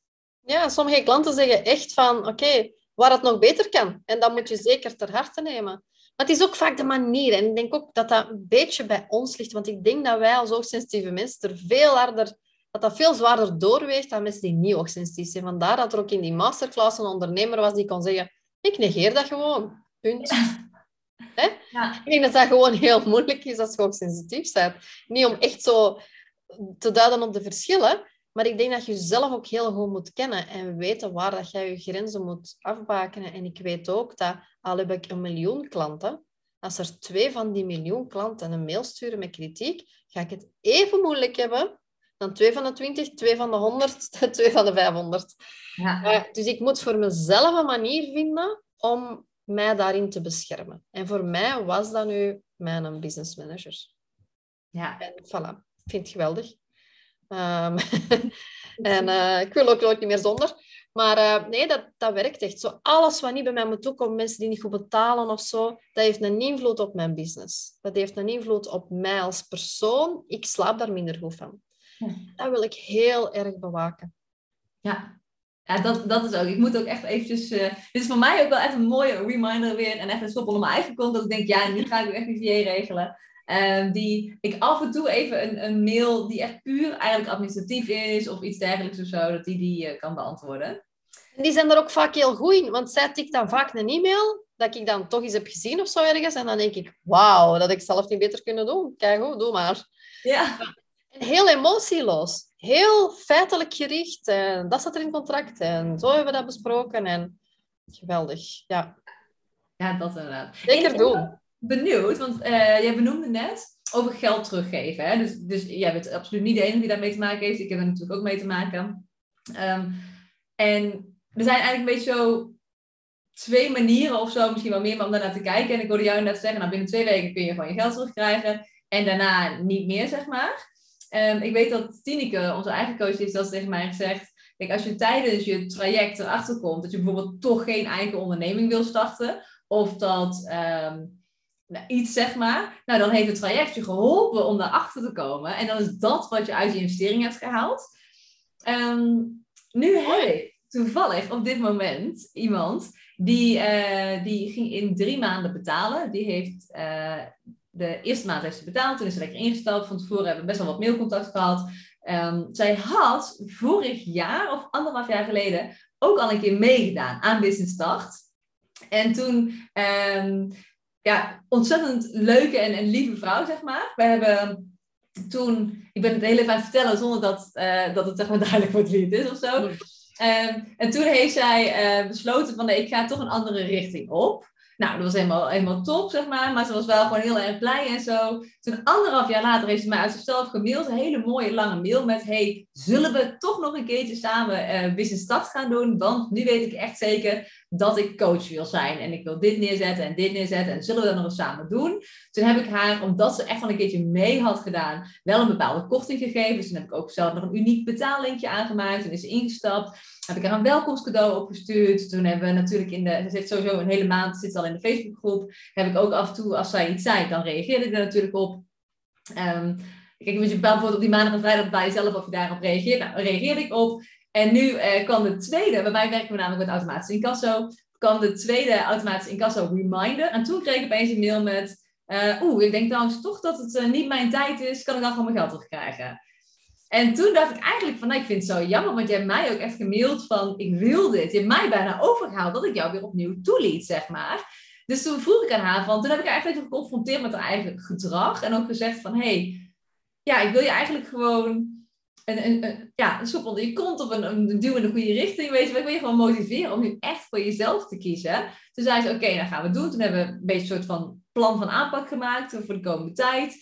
Ja, sommige klanten zeggen echt van, oké, waar het nog beter kan. En dat moet je zeker ter harte nemen. Maar het is ook vaak de manier. En ik denk ook dat dat een beetje bij ons ligt. Want ik denk dat wij als hoogsensitieve mensen er veel harder... Dat dat veel zwaarder doorweegt dan mensen die niet hoogsensitief zijn. Vandaar dat er ook in die masterclass een ondernemer was die kon zeggen... Ik negeer dat gewoon. Punt. Hè? Ja. Ik denk dat dat gewoon heel moeilijk is als je hoogsensitief bent. Niet om echt zo te duiden op de verschillen. Maar ik denk dat je jezelf ook heel goed moet kennen en weten waar dat jij je grenzen moet afbakenen. En ik weet ook dat, al heb ik een miljoen klanten, als er twee van die miljoen klanten een mail sturen met kritiek, ga ik het even moeilijk hebben dan twee van de twintig, twee van de honderd, twee van de vijfhonderd. Ja. dus ik moet voor mezelf een manier vinden om mij daarin te beschermen. En voor mij was dat nu mijn business manager. Ja. En voilà, ik vind het geweldig. Um, en uh, ik wil ook nooit niet meer zonder. Maar uh, nee, dat, dat werkt echt. Zo, alles wat niet bij mij moet toekomen, mensen die niet goed betalen of zo, dat heeft een invloed op mijn business. Dat heeft een invloed op mij als persoon. Ik slaap daar minder goed van. Dat wil ik heel erg bewaken. Ja, ja, dat, dat is ook. Ik moet ook echt eventjes... Uh, dit is voor mij ook wel echt een mooie reminder weer. En echt een onder mijn eigen kont. Dat ik denk, ja, nu ga ik echt een VA regelen. Um, die ik af en toe even een, een mail die echt puur eigenlijk administratief is of iets dergelijks of zo, dat die die uh, kan beantwoorden. Die zijn er ook vaak heel goed in, want zij tikt dan vaak een e-mail dat ik dan toch eens heb gezien of zo ergens. En dan denk ik, wauw, dat ik zelf niet beter kunnen doen. Kijk goed, doe maar. Ja. En heel emotieloos. Heel feitelijk gericht. En dat staat er in contract. En zo hebben we dat besproken. En geweldig, ja. Ja, dat inderdaad. Zeker doen benieuwd, want uh, jij benoemde net over geld teruggeven. Hè? Dus, dus jij bent absoluut niet de enige die daarmee te maken heeft. Ik heb er natuurlijk ook mee te maken. Um, en er zijn eigenlijk een beetje zo twee manieren of zo, misschien wel meer, om daarnaar te kijken. En ik hoorde jou net zeggen, nou binnen twee weken kun je gewoon je geld terugkrijgen. En daarna niet meer, zeg maar. Um, ik weet dat Tineke, onze eigen coach, heeft dat tegen mij gezegd. Kijk, als je tijdens je traject erachter komt dat je bijvoorbeeld toch geen eigen onderneming wil starten, of dat nou, iets, zeg maar. Nou, dan heeft het traject je geholpen om daarachter te komen. En dan is dat wat je uit je investering hebt gehaald. Ehm, nu heb ik toevallig op dit moment iemand die, uh, die ging in drie maanden betalen. Die heeft uh, de eerste maand heeft ze betaald. Toen is ze lekker ingesteld. Van tevoren hebben we best wel wat mailcontact gehad. Um, zij had vorig jaar of anderhalf jaar geleden ook al een keer meegedaan aan Business Start. En toen um, ja, ontzettend leuke en, en lieve vrouw, zeg maar. We hebben toen, ik ben het heel even aan het vertellen zonder dat, uh, dat het zeg maar duidelijk wordt wie het is of zo. Um, en toen heeft zij uh, besloten van nee, ik ga toch een andere richting op. Nou, dat was helemaal, helemaal top, zeg maar. Maar ze was wel gewoon heel erg blij en zo. Toen anderhalf jaar later heeft ze mij uit zichzelf gemaild. Een hele mooie lange mail met... Hey, zullen we toch nog een keertje samen uh, Business Start gaan doen? Want nu weet ik echt zeker dat ik coach wil zijn. En ik wil dit neerzetten en dit neerzetten. En zullen we dat nog eens samen doen? Toen heb ik haar, omdat ze echt al een keertje mee had gedaan... wel een bepaalde korting gegeven. Dus toen heb ik ook zelf nog een uniek betaallinkje aangemaakt. En is ze ingestapt heb ik haar een welkomstcadeau opgestuurd. Toen hebben we natuurlijk in de, ze zit sowieso een hele maand, zit al in de Facebookgroep. Heb ik ook af en toe, als zij iets zei, dan reageerde ik er natuurlijk op. Um, kijk, je bijvoorbeeld op die maandag en vrijdag bij jezelf of je daarop reageert. Nou, reageerde ik op. En nu uh, kwam de tweede, bij mij werken we namelijk met automatisch incasso, kwam de tweede automatisch incasso reminder. En toen kreeg ik opeens een mail met, uh, oeh, ik denk trouwens toch dat het uh, niet mijn tijd is, kan ik dan gewoon mijn geld terugkrijgen? En toen dacht ik eigenlijk van, nou, ik vind het zo jammer, want je hebt mij ook echt gemaild van, ik wil dit. Je hebt mij bijna overgehaald dat ik jou weer opnieuw toeliet, zeg maar. Dus toen vroeg ik aan haar van, toen heb ik haar eigenlijk geconfronteerd met haar eigen gedrag. En ook gezegd van, hé, hey, ja, ik wil je eigenlijk gewoon een, een, een, ja, een je kont of een, een duw in de goede richting, weet je Ik wil je gewoon motiveren om nu echt voor jezelf te kiezen. Toen zei ze, oké, okay, dan gaan we doen. Toen hebben we een beetje een soort van plan van aanpak gemaakt voor de komende tijd.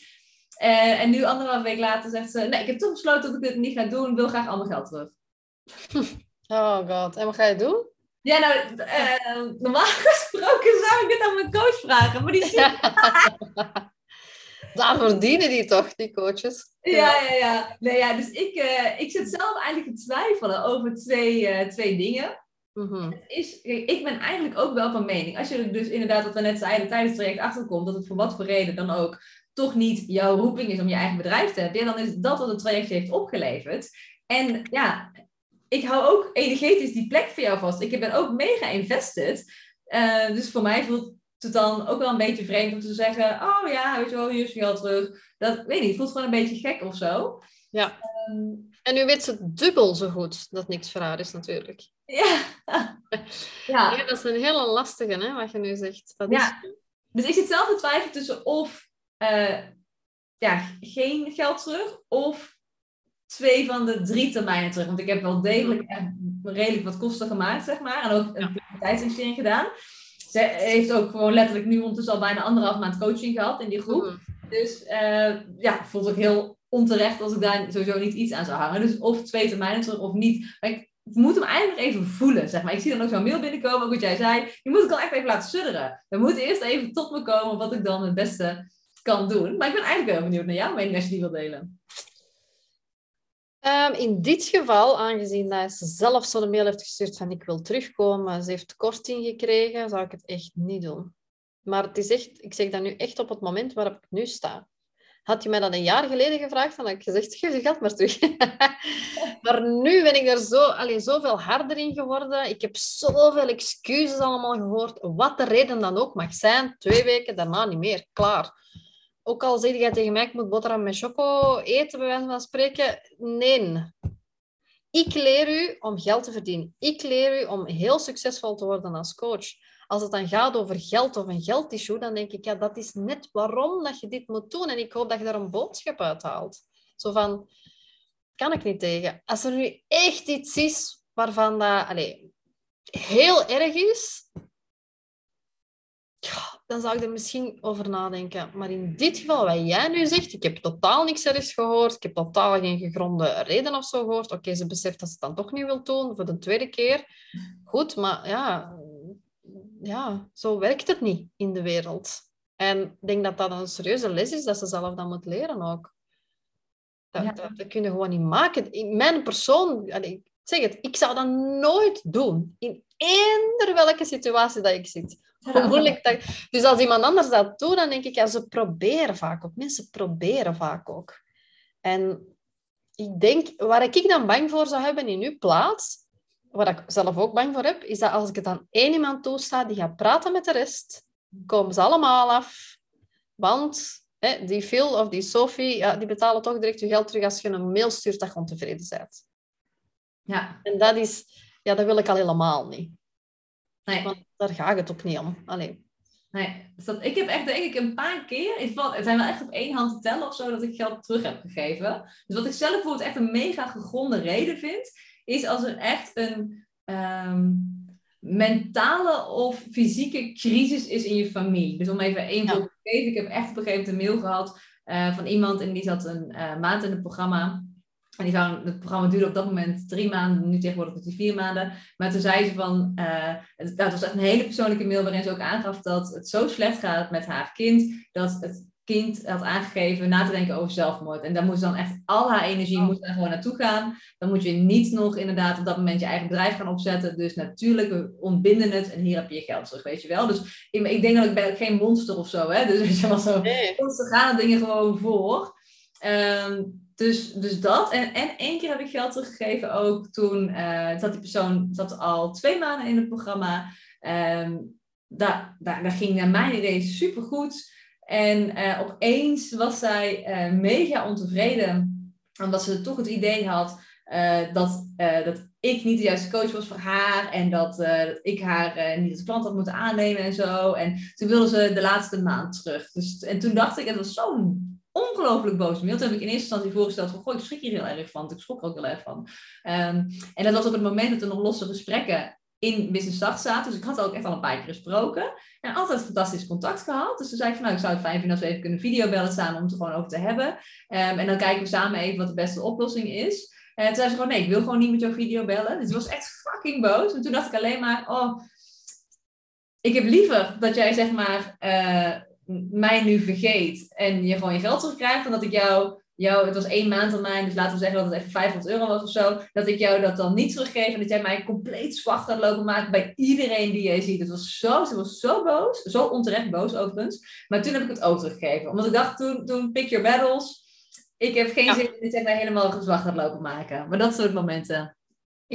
Uh, en nu anderhalf week later zegt ze, nee, ik heb toch besloten dat ik dit niet ga doen, wil graag al mijn geld terug. Oh god, en wat ga je doen? Ja, nou, uh, normaal gesproken zou ik dit aan mijn coach vragen, maar die zit... Daar verdienen die toch, die coaches? Ja, ja, ja. Nee, ja dus ik, uh, ik zit zelf eigenlijk te twijfelen over twee, uh, twee dingen. Mhm. is, ik ben eigenlijk ook wel van mening. Als je er dus inderdaad, wat we net zeiden, tijdens het traject achterkomt, dat het voor wat voor reden dan ook toch niet jouw roeping is om je eigen bedrijf te hebben, dan is dat wat het traject heeft opgeleverd. En ja, ik hou ook energetisch die plek voor jou vast. Ik ben ook mega invested. Uh, dus voor mij voelt het dan ook wel een beetje vreemd om te zeggen: Oh ja, weet je wel, hier is geld terug. Dat weet niet, het voelt gewoon een beetje gek of zo. Ja. Um, en nu weet ze dubbel zo goed dat niks voor haar is, natuurlijk. Ja. ja. ja dat is een hele lastige, hè, wat je nu zegt. Dat ja. Is... Dus ik zit zelf te twijfelen tussen of uh, ja, geen geld terug of twee van de drie termijnen terug. Want ik heb wel degelijk echt redelijk wat kosten gemaakt, zeg maar. En ook een ja. tijdsinvestering gedaan. Ze heeft ook gewoon letterlijk nu ondertussen al bijna anderhalf maand coaching gehad in die groep. Mm. Dus uh, ja, voelt ook heel onterecht als ik daar sowieso niet iets aan zou hangen. Dus of twee termijnen terug of niet. Maar ik moet hem eigenlijk even voelen, zeg maar. Ik zie dan ook zo'n mail binnenkomen, ook wat jij zei. Je moet het dan echt even laten sudderen. Dan moet eerst even tot me komen wat ik dan het beste kan doen. Maar ik ben eigenlijk wel benieuwd naar jouw mening als je die wil delen. Um, in dit geval, aangezien dat ze zelf zo'n mail heeft gestuurd van ik wil terugkomen, ze heeft korting gekregen, zou ik het echt niet doen. Maar het is echt, ik zeg dat nu echt op het moment waarop ik nu sta. Had je mij dat een jaar geleden gevraagd, dan had ik gezegd, geef je geld maar terug. maar nu ben ik er zo, allee, zoveel harder in geworden. Ik heb zoveel excuses allemaal gehoord. Wat de reden dan ook mag zijn. Twee weken daarna niet meer. Klaar. Ook al zeg jij tegen mij, ik moet boterham met choco eten, bij wijze van spreken. Nee. Ik leer u om geld te verdienen. Ik leer u om heel succesvol te worden als coach. Als het dan gaat over geld of een geldissue, dan denk ik, ja, dat is net waarom dat je dit moet doen. En ik hoop dat je daar een boodschap uit haalt. Zo van, kan ik niet tegen. Als er nu echt iets is waarvan dat allez, heel erg is, ja, dan zou ik er misschien over nadenken. Maar in dit geval, wat jij nu zegt, ik heb totaal niks ergens gehoord, ik heb totaal geen gegronde reden of zo gehoord. Oké, ze beseft dat ze het dan toch niet wil doen, voor de tweede keer. Goed, maar ja, ja, zo werkt het niet in de wereld. En ik denk dat dat een serieuze les is dat ze zelf dan moet leren ook. Dat, ja. dat, dat kun je gewoon niet maken. In mijn persoon, ik zeg het, ik zou dat nooit doen. In eender welke situatie dat ik zit. Hoe moeilijk dat... Dus als iemand anders dat doet, dan denk ik, ja, ze proberen vaak ook. Mensen proberen vaak ook. En ik denk, waar ik dan bang voor zou hebben in uw plaats, waar ik zelf ook bang voor heb, is dat als ik het aan één iemand toesta, die gaat praten met de rest, komen ze allemaal af. Want hè, die Phil of die Sophie, ja, die betalen toch direct je geld terug als je een mail stuurt dat je ontevreden bent. Ja. En dat is, ja, dat wil ik al helemaal niet. Nee. Want daar gaat het ook niet om. Allee. Nee, dus dat, ik heb echt denk ik een paar keer, het zijn wel echt op één hand te tellen of zo, dat ik geld terug heb gegeven. Dus wat ik zelf bijvoorbeeld echt een mega gegronde reden vind, is als er echt een ehm, mentale of fysieke crisis is in je familie. Dus om even één voorbeeld te geven. Ik heb echt op een gegeven moment een mail gehad uh, van iemand en die zat een uh, maand in het programma. En die zou, het programma duurde op dat moment drie maanden, nu tegenwoordig het vier maanden. Maar toen zei ze van, uh, het, dat was echt een hele persoonlijke mail waarin ze ook aangaf dat het zo slecht gaat met haar kind, dat het kind had aangegeven na te denken over zelfmoord. En daar moest dan echt al haar energie oh. moest daar gewoon naartoe gaan. Dan moet je niet nog inderdaad op dat moment je eigen bedrijf gaan opzetten. Dus natuurlijk, we ontbinden het en hier heb je je geld terug, weet je wel. Dus ik, ik denk dat ik ben geen monster of zo, hè. Dus weet je wel zo, nee. gaan dingen gewoon voor. Um, dus, dus dat. En, en één keer heb ik geld teruggegeven ook toen uh, die persoon zat al twee maanden in het programma. Um, daar, daar, ging naar mijn idee supergoed. En uh, opeens was zij uh, mega ontevreden, omdat ze toch het idee had dat, dat ik niet de juiste coach was voor haar en dat, dat ik haar niet als klant had moeten aannemen en zo. En toen wilde ze de laatste maand terug. Dus, en toen dacht ik, het was zo'n ongelooflijk boos mail. Toen heb ik in eerste instantie voorgesteld van, goh, ik schrik hier heel erg van. Ik schrok er ook heel erg van. Um, en dat was op het moment dat er nog losse gesprekken in Business Start zaten. Dus ik had ook echt al een paar keer gesproken. En altijd fantastisch contact gehad. Dus toen zei ik van, nou, ik zou het fijn vinden als we even kunnen videobellen samen om het er gewoon over te hebben. Um, en dan kijken we samen even wat de beste oplossing is. En toen zei ze gewoon, nee, ik wil gewoon niet met jouw video bellen. Dus ik was echt fucking boos. En toen dacht ik alleen maar, oh, ik heb liever dat jij zeg maar uh, mij nu vergeet en je gewoon je geld terugkrijgt, dan dat ik jou, jou het was één maand termijn, dus laten we zeggen dat het even 500 euro was of zo, dat ik jou dat dan niet teruggeef en dat jij mij compleet zwart gaat lopen maken bij iedereen die jij ziet. Het was zo, ze was zo boos, zo onterecht boos overigens, maar toen heb ik het ook teruggegeven. Omdat ik dacht, toen, toen pick your battles, ik heb geen zin in dat jij mij helemaal zwart gaat lopen maken. Maar dat soort momenten.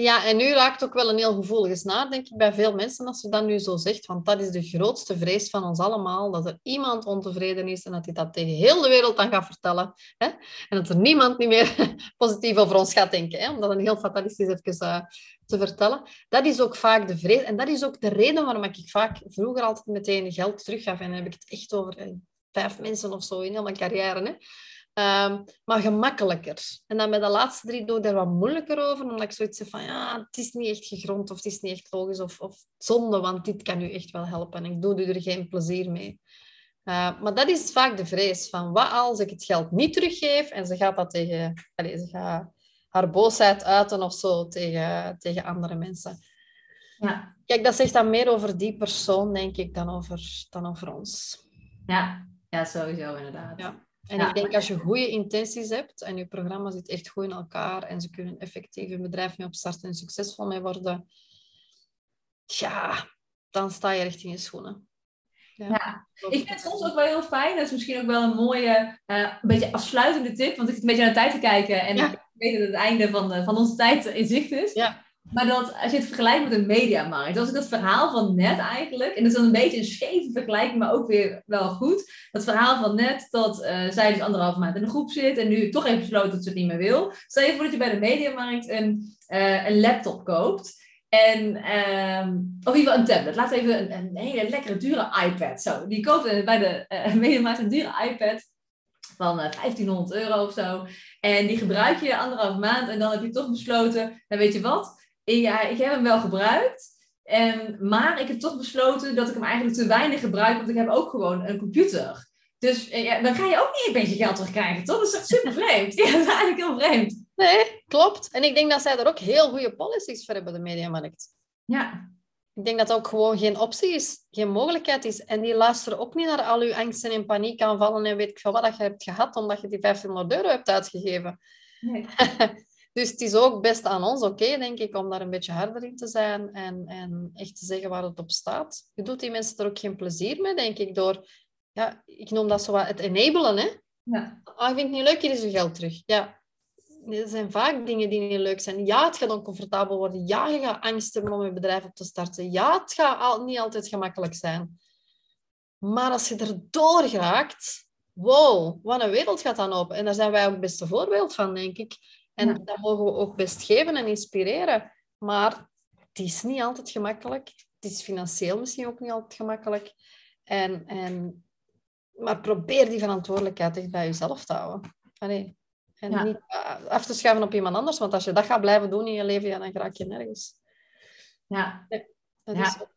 Ja, en nu raakt ook wel een heel gevoelige snaar, denk ik, bij veel mensen als je dat nu zo zegt. Want dat is de grootste vrees van ons allemaal, dat er iemand ontevreden is en dat hij dat tegen heel de wereld dan gaat vertellen. Hè? En dat er niemand niet meer positief over ons gaat denken, hè? om dat een heel fatalistisch even uh, te vertellen. Dat is ook vaak de vrees. En dat is ook de reden waarom ik vaak vroeger altijd meteen geld teruggaf. En dan heb ik het echt over eh, vijf mensen of zo in heel mijn carrière. Hè? Um, maar gemakkelijker. En dan bij de laatste drie doe ik daar wat moeilijker over, omdat ik zoiets heb van, ja, het is niet echt gegrond of het is niet echt logisch of, of zonde, want dit kan u echt wel helpen. En ik doe er geen plezier mee. Uh, maar dat is vaak de vrees van, wat als ik het geld niet teruggeef en ze gaat dat tegen, allez, ze gaat haar boosheid uiten of zo tegen, tegen andere mensen. Ja. Kijk, dat zegt dan meer over die persoon, denk ik, dan over, dan over ons. Ja, ja sowieso inderdaad. Ja. En ik denk als je goede intenties hebt en je programma zit echt goed in elkaar en ze kunnen effectief een bedrijf mee opstarten en succesvol mee worden, ja, dan sta je echt in je schoenen. Ja. ja. ik vind het soms ook wel heel fijn. Dat is misschien ook wel een mooie, uh, een beetje afsluitende tip. Want ik zit een beetje naar de tijd te kijken. En ik weet dat het einde van, de, van onze tijd in zicht is. Ja. Maar dat, als je het vergelijkt met een mediamarkt, als ik dat verhaal van net eigenlijk, en dat is dan een beetje een scheve vergelijking, maar ook weer wel goed. Dat verhaal van net, dat uh, zij dus anderhalf maand in de groep zit en nu toch heeft besloten dat ze het niet meer wil. Stel je voor dat je bij de mediamarkt een, uh, een laptop koopt. En, um, of in ieder geval een tablet. Laat even een, hele lekkere dure iPad. Zo, die koopt bij de uh, mediamarkt een dure iPad van 1500 euro of zo. En die gebruik je anderhalf maand en dan heb je toch besloten, nou weet je wat, ja, ik heb hem wel gebruikt. En, maar ik heb toch besloten dat ik hem eigenlijk te weinig gebruik, want ik heb ook gewoon een computer. Dus eh, ja, dan ga je ook niet een beetje geld terugkrijgen, toch? Dat is echt super vreemd. Ja, dat is eigenlijk heel vreemd. Nee, klopt. En ik denk dat zij er ook heel goede policies voor hebben, de mediamarkt. Ja. Ik denk dat dat ook gewoon geen optie is, geen mogelijkheid is. En die luisteren ook niet naar al uw angsten en paniekaanvallen en weet ik veel wat dat je hebt gehad, omdat je die 1500 euro hebt uitgegeven. Nee. Dus het is ook best aan ons, oké, denk ik, om daar een beetje harder in te zijn en, en echt te zeggen waar het op staat. Je doet die mensen er ook geen plezier mee, denk ik, door... Ja, ik noem dat zo wat het enabelen, hè. Ja. Ah, ik vind het niet leuk, hier is je geld terug. Ja, er zijn vaak dingen die niet leuk zijn. Ja, het gaat oncomfortabel worden. Ja, je gaat angst hebben om je bedrijf op te starten. Ja, het gaat al, niet altijd gemakkelijk zijn. Maar als je erdoor raakt, wow, wat een wereld gaat dan open. En daar zijn wij ook het beste voorbeeld van, denk ik. En dat mogen we ook best geven en inspireren. Maar het is niet altijd gemakkelijk. Het is financieel misschien ook niet altijd gemakkelijk. En, en, maar probeer die verantwoordelijkheid echt bij jezelf te houden. En niet af te schuiven op iemand anders. Want als je dat gaat blijven doen in je leven, ja, dan raak je nergens. Ja. ja.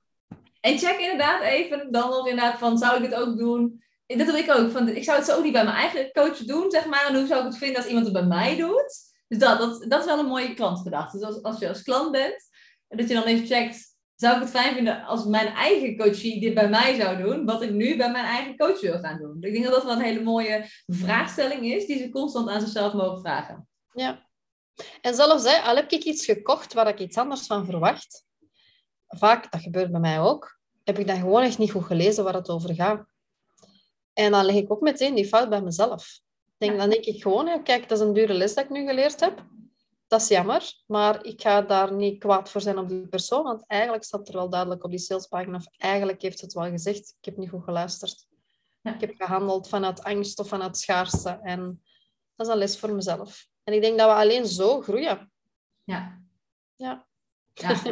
En check inderdaad even dan nog inderdaad van, zou ik het ook doen? Dat doe ik ook. Van, ik zou het zo niet bij mijn eigen coach doen, zeg maar. En hoe zou ik het vinden als iemand het bij mij doet? Dus dat, dat, is wel een mooie klantgedachte. Dus als, als je als klant bent, dat je dan even checkt, zou ik het fijn vinden als mijn eigen coachie dit bij mij zou doen, wat ik nu bij mijn eigen coach wil gaan doen. Ik denk dat dat wel een hele mooie vraagstelling is, die ze constant aan zichzelf mogen vragen. Ja. En zelfs, hè, al heb ik iets gekocht waar ik iets anders van verwacht, vaak, dat gebeurt bij mij ook, heb ik dan gewoon echt niet goed gelezen waar het over gaat. En dan leg ik ook meteen die fout bij mezelf denk, dan denk ik gewoon, ja, kijk, dat is een dure les dat ik nu geleerd heb. Dat is jammer, maar ik ga daar niet kwaad voor zijn op die persoon, want eigenlijk staat er wel duidelijk op die salespagina, of eigenlijk heeft het wel gezegd, ik heb niet goed geluisterd. Ik heb gehandeld vanuit angst of vanuit schaarste. En dat is een les voor mezelf. En ik denk dat we alleen zo groeien. Ja. Ja. ja.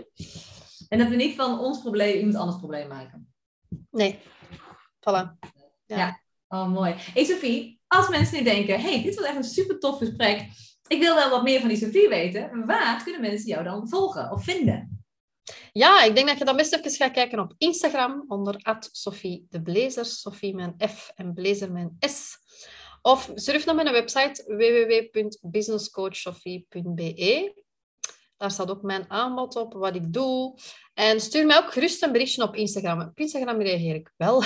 En dat we niet van ons probleem iemand anders probleem maken. Nee. Voilà. Ja. ja. Oh, mooi. Hey Sophie, als mensen nu denken, hey, dit was echt een super tof gesprek. Ik wil wel wat meer van die Sophie weten. Waar kunnen mensen jou dan volgen of vinden? Ja, ik denk dat je dan best even gaat kijken op Instagram onder Sophie de Blazer. Sophie een F en Blazer een S. Of surf naar mijn website www.businesscoachsofie.be. Daar staat ook mijn aanbod op, wat ik doe. En stuur mij ook gerust een berichtje op Instagram. Op Instagram reageer ik wel.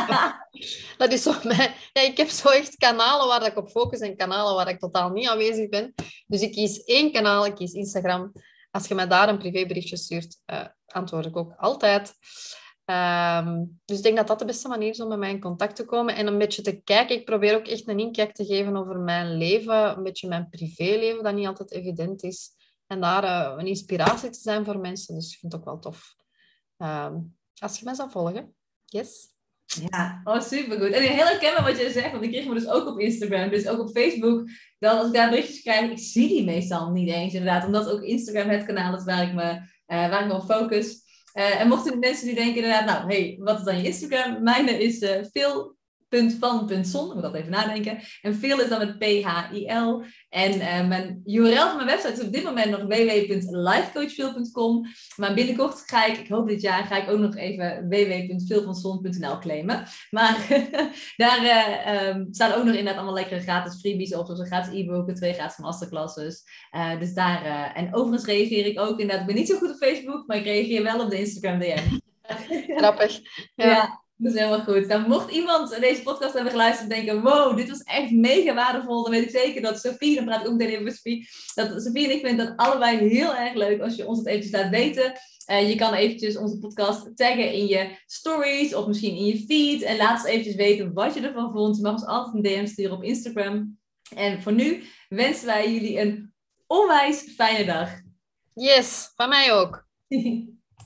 dat is zo mijn... Ja, ik heb zo echt kanalen waar ik op focus en kanalen waar ik totaal niet aanwezig ben. Dus ik kies één kanaal, ik kies Instagram. Als je mij daar een privéberichtje stuurt, uh, antwoord ik ook altijd. Ehm, dus ik denk dat dat de beste manier is om met mij in contact te komen en een beetje te kijken. Ik probeer ook echt een inkijk te geven over mijn leven, een beetje mijn privéleven, dat niet altijd evident is. En daar uh, een inspiratie te zijn voor mensen. Dus ik vind het ook wel tof. Ehm, als je mij zou volgen. Yes. Ja, oh, supergoed. En heel herkenbaar wat je zegt, want ik kreeg me dus ook op Instagram, dus ook op Facebook. Dan als ik daar berichtjes krijg, ik zie die meestal niet eens inderdaad. Omdat ook Instagram het kanaal is waar ik me, uh, waar ik me op focus. Uh, en mochten mensen die denken inderdaad, nou, hey, wat is dan je Instagram? Mijne is veel punt van punt zon. Ik moet dat even nadenken. En veel is dan met P-H-I-L. En uh, mijn URL van mijn website is op dit moment nog www.lifecoachveel.com. Maar binnenkort ga ik, ik hoop dit jaar, ga ik ook nog even www.veelvanzon.nl claimen. Maar daar uh, um, staan ook nog inderdaad allemaal lekkere gratis freebies op. Zoals een gratis e-book, twee gratis masterclasses. Uh, dus daar, en overigens reageer ik ook inderdaad. Ik ben niet zo goed op Facebook, maar ik reageer wel op de Instagram DM. Grappig. ja. ja. Dat is helemaal goed. Dan mocht iemand deze podcast hebben geluisterd en denken, wow, dit was echt mega waardevol. Dan weet ik zeker dat Sophie, dan praat ik ook meteen even met Sophie, dat Sophie en ik vinden dat allebei heel erg leuk als je ons het eventjes laat weten. Uh, je kan eventjes onze podcast taggen in je stories of misschien in je feed. En laat ons eventjes weten wat je ervan vond. Je mag ons altijd een DM sturen op Instagram. En voor nu wensen wij jullie een onwijs fijne dag. Yes, van mij ook.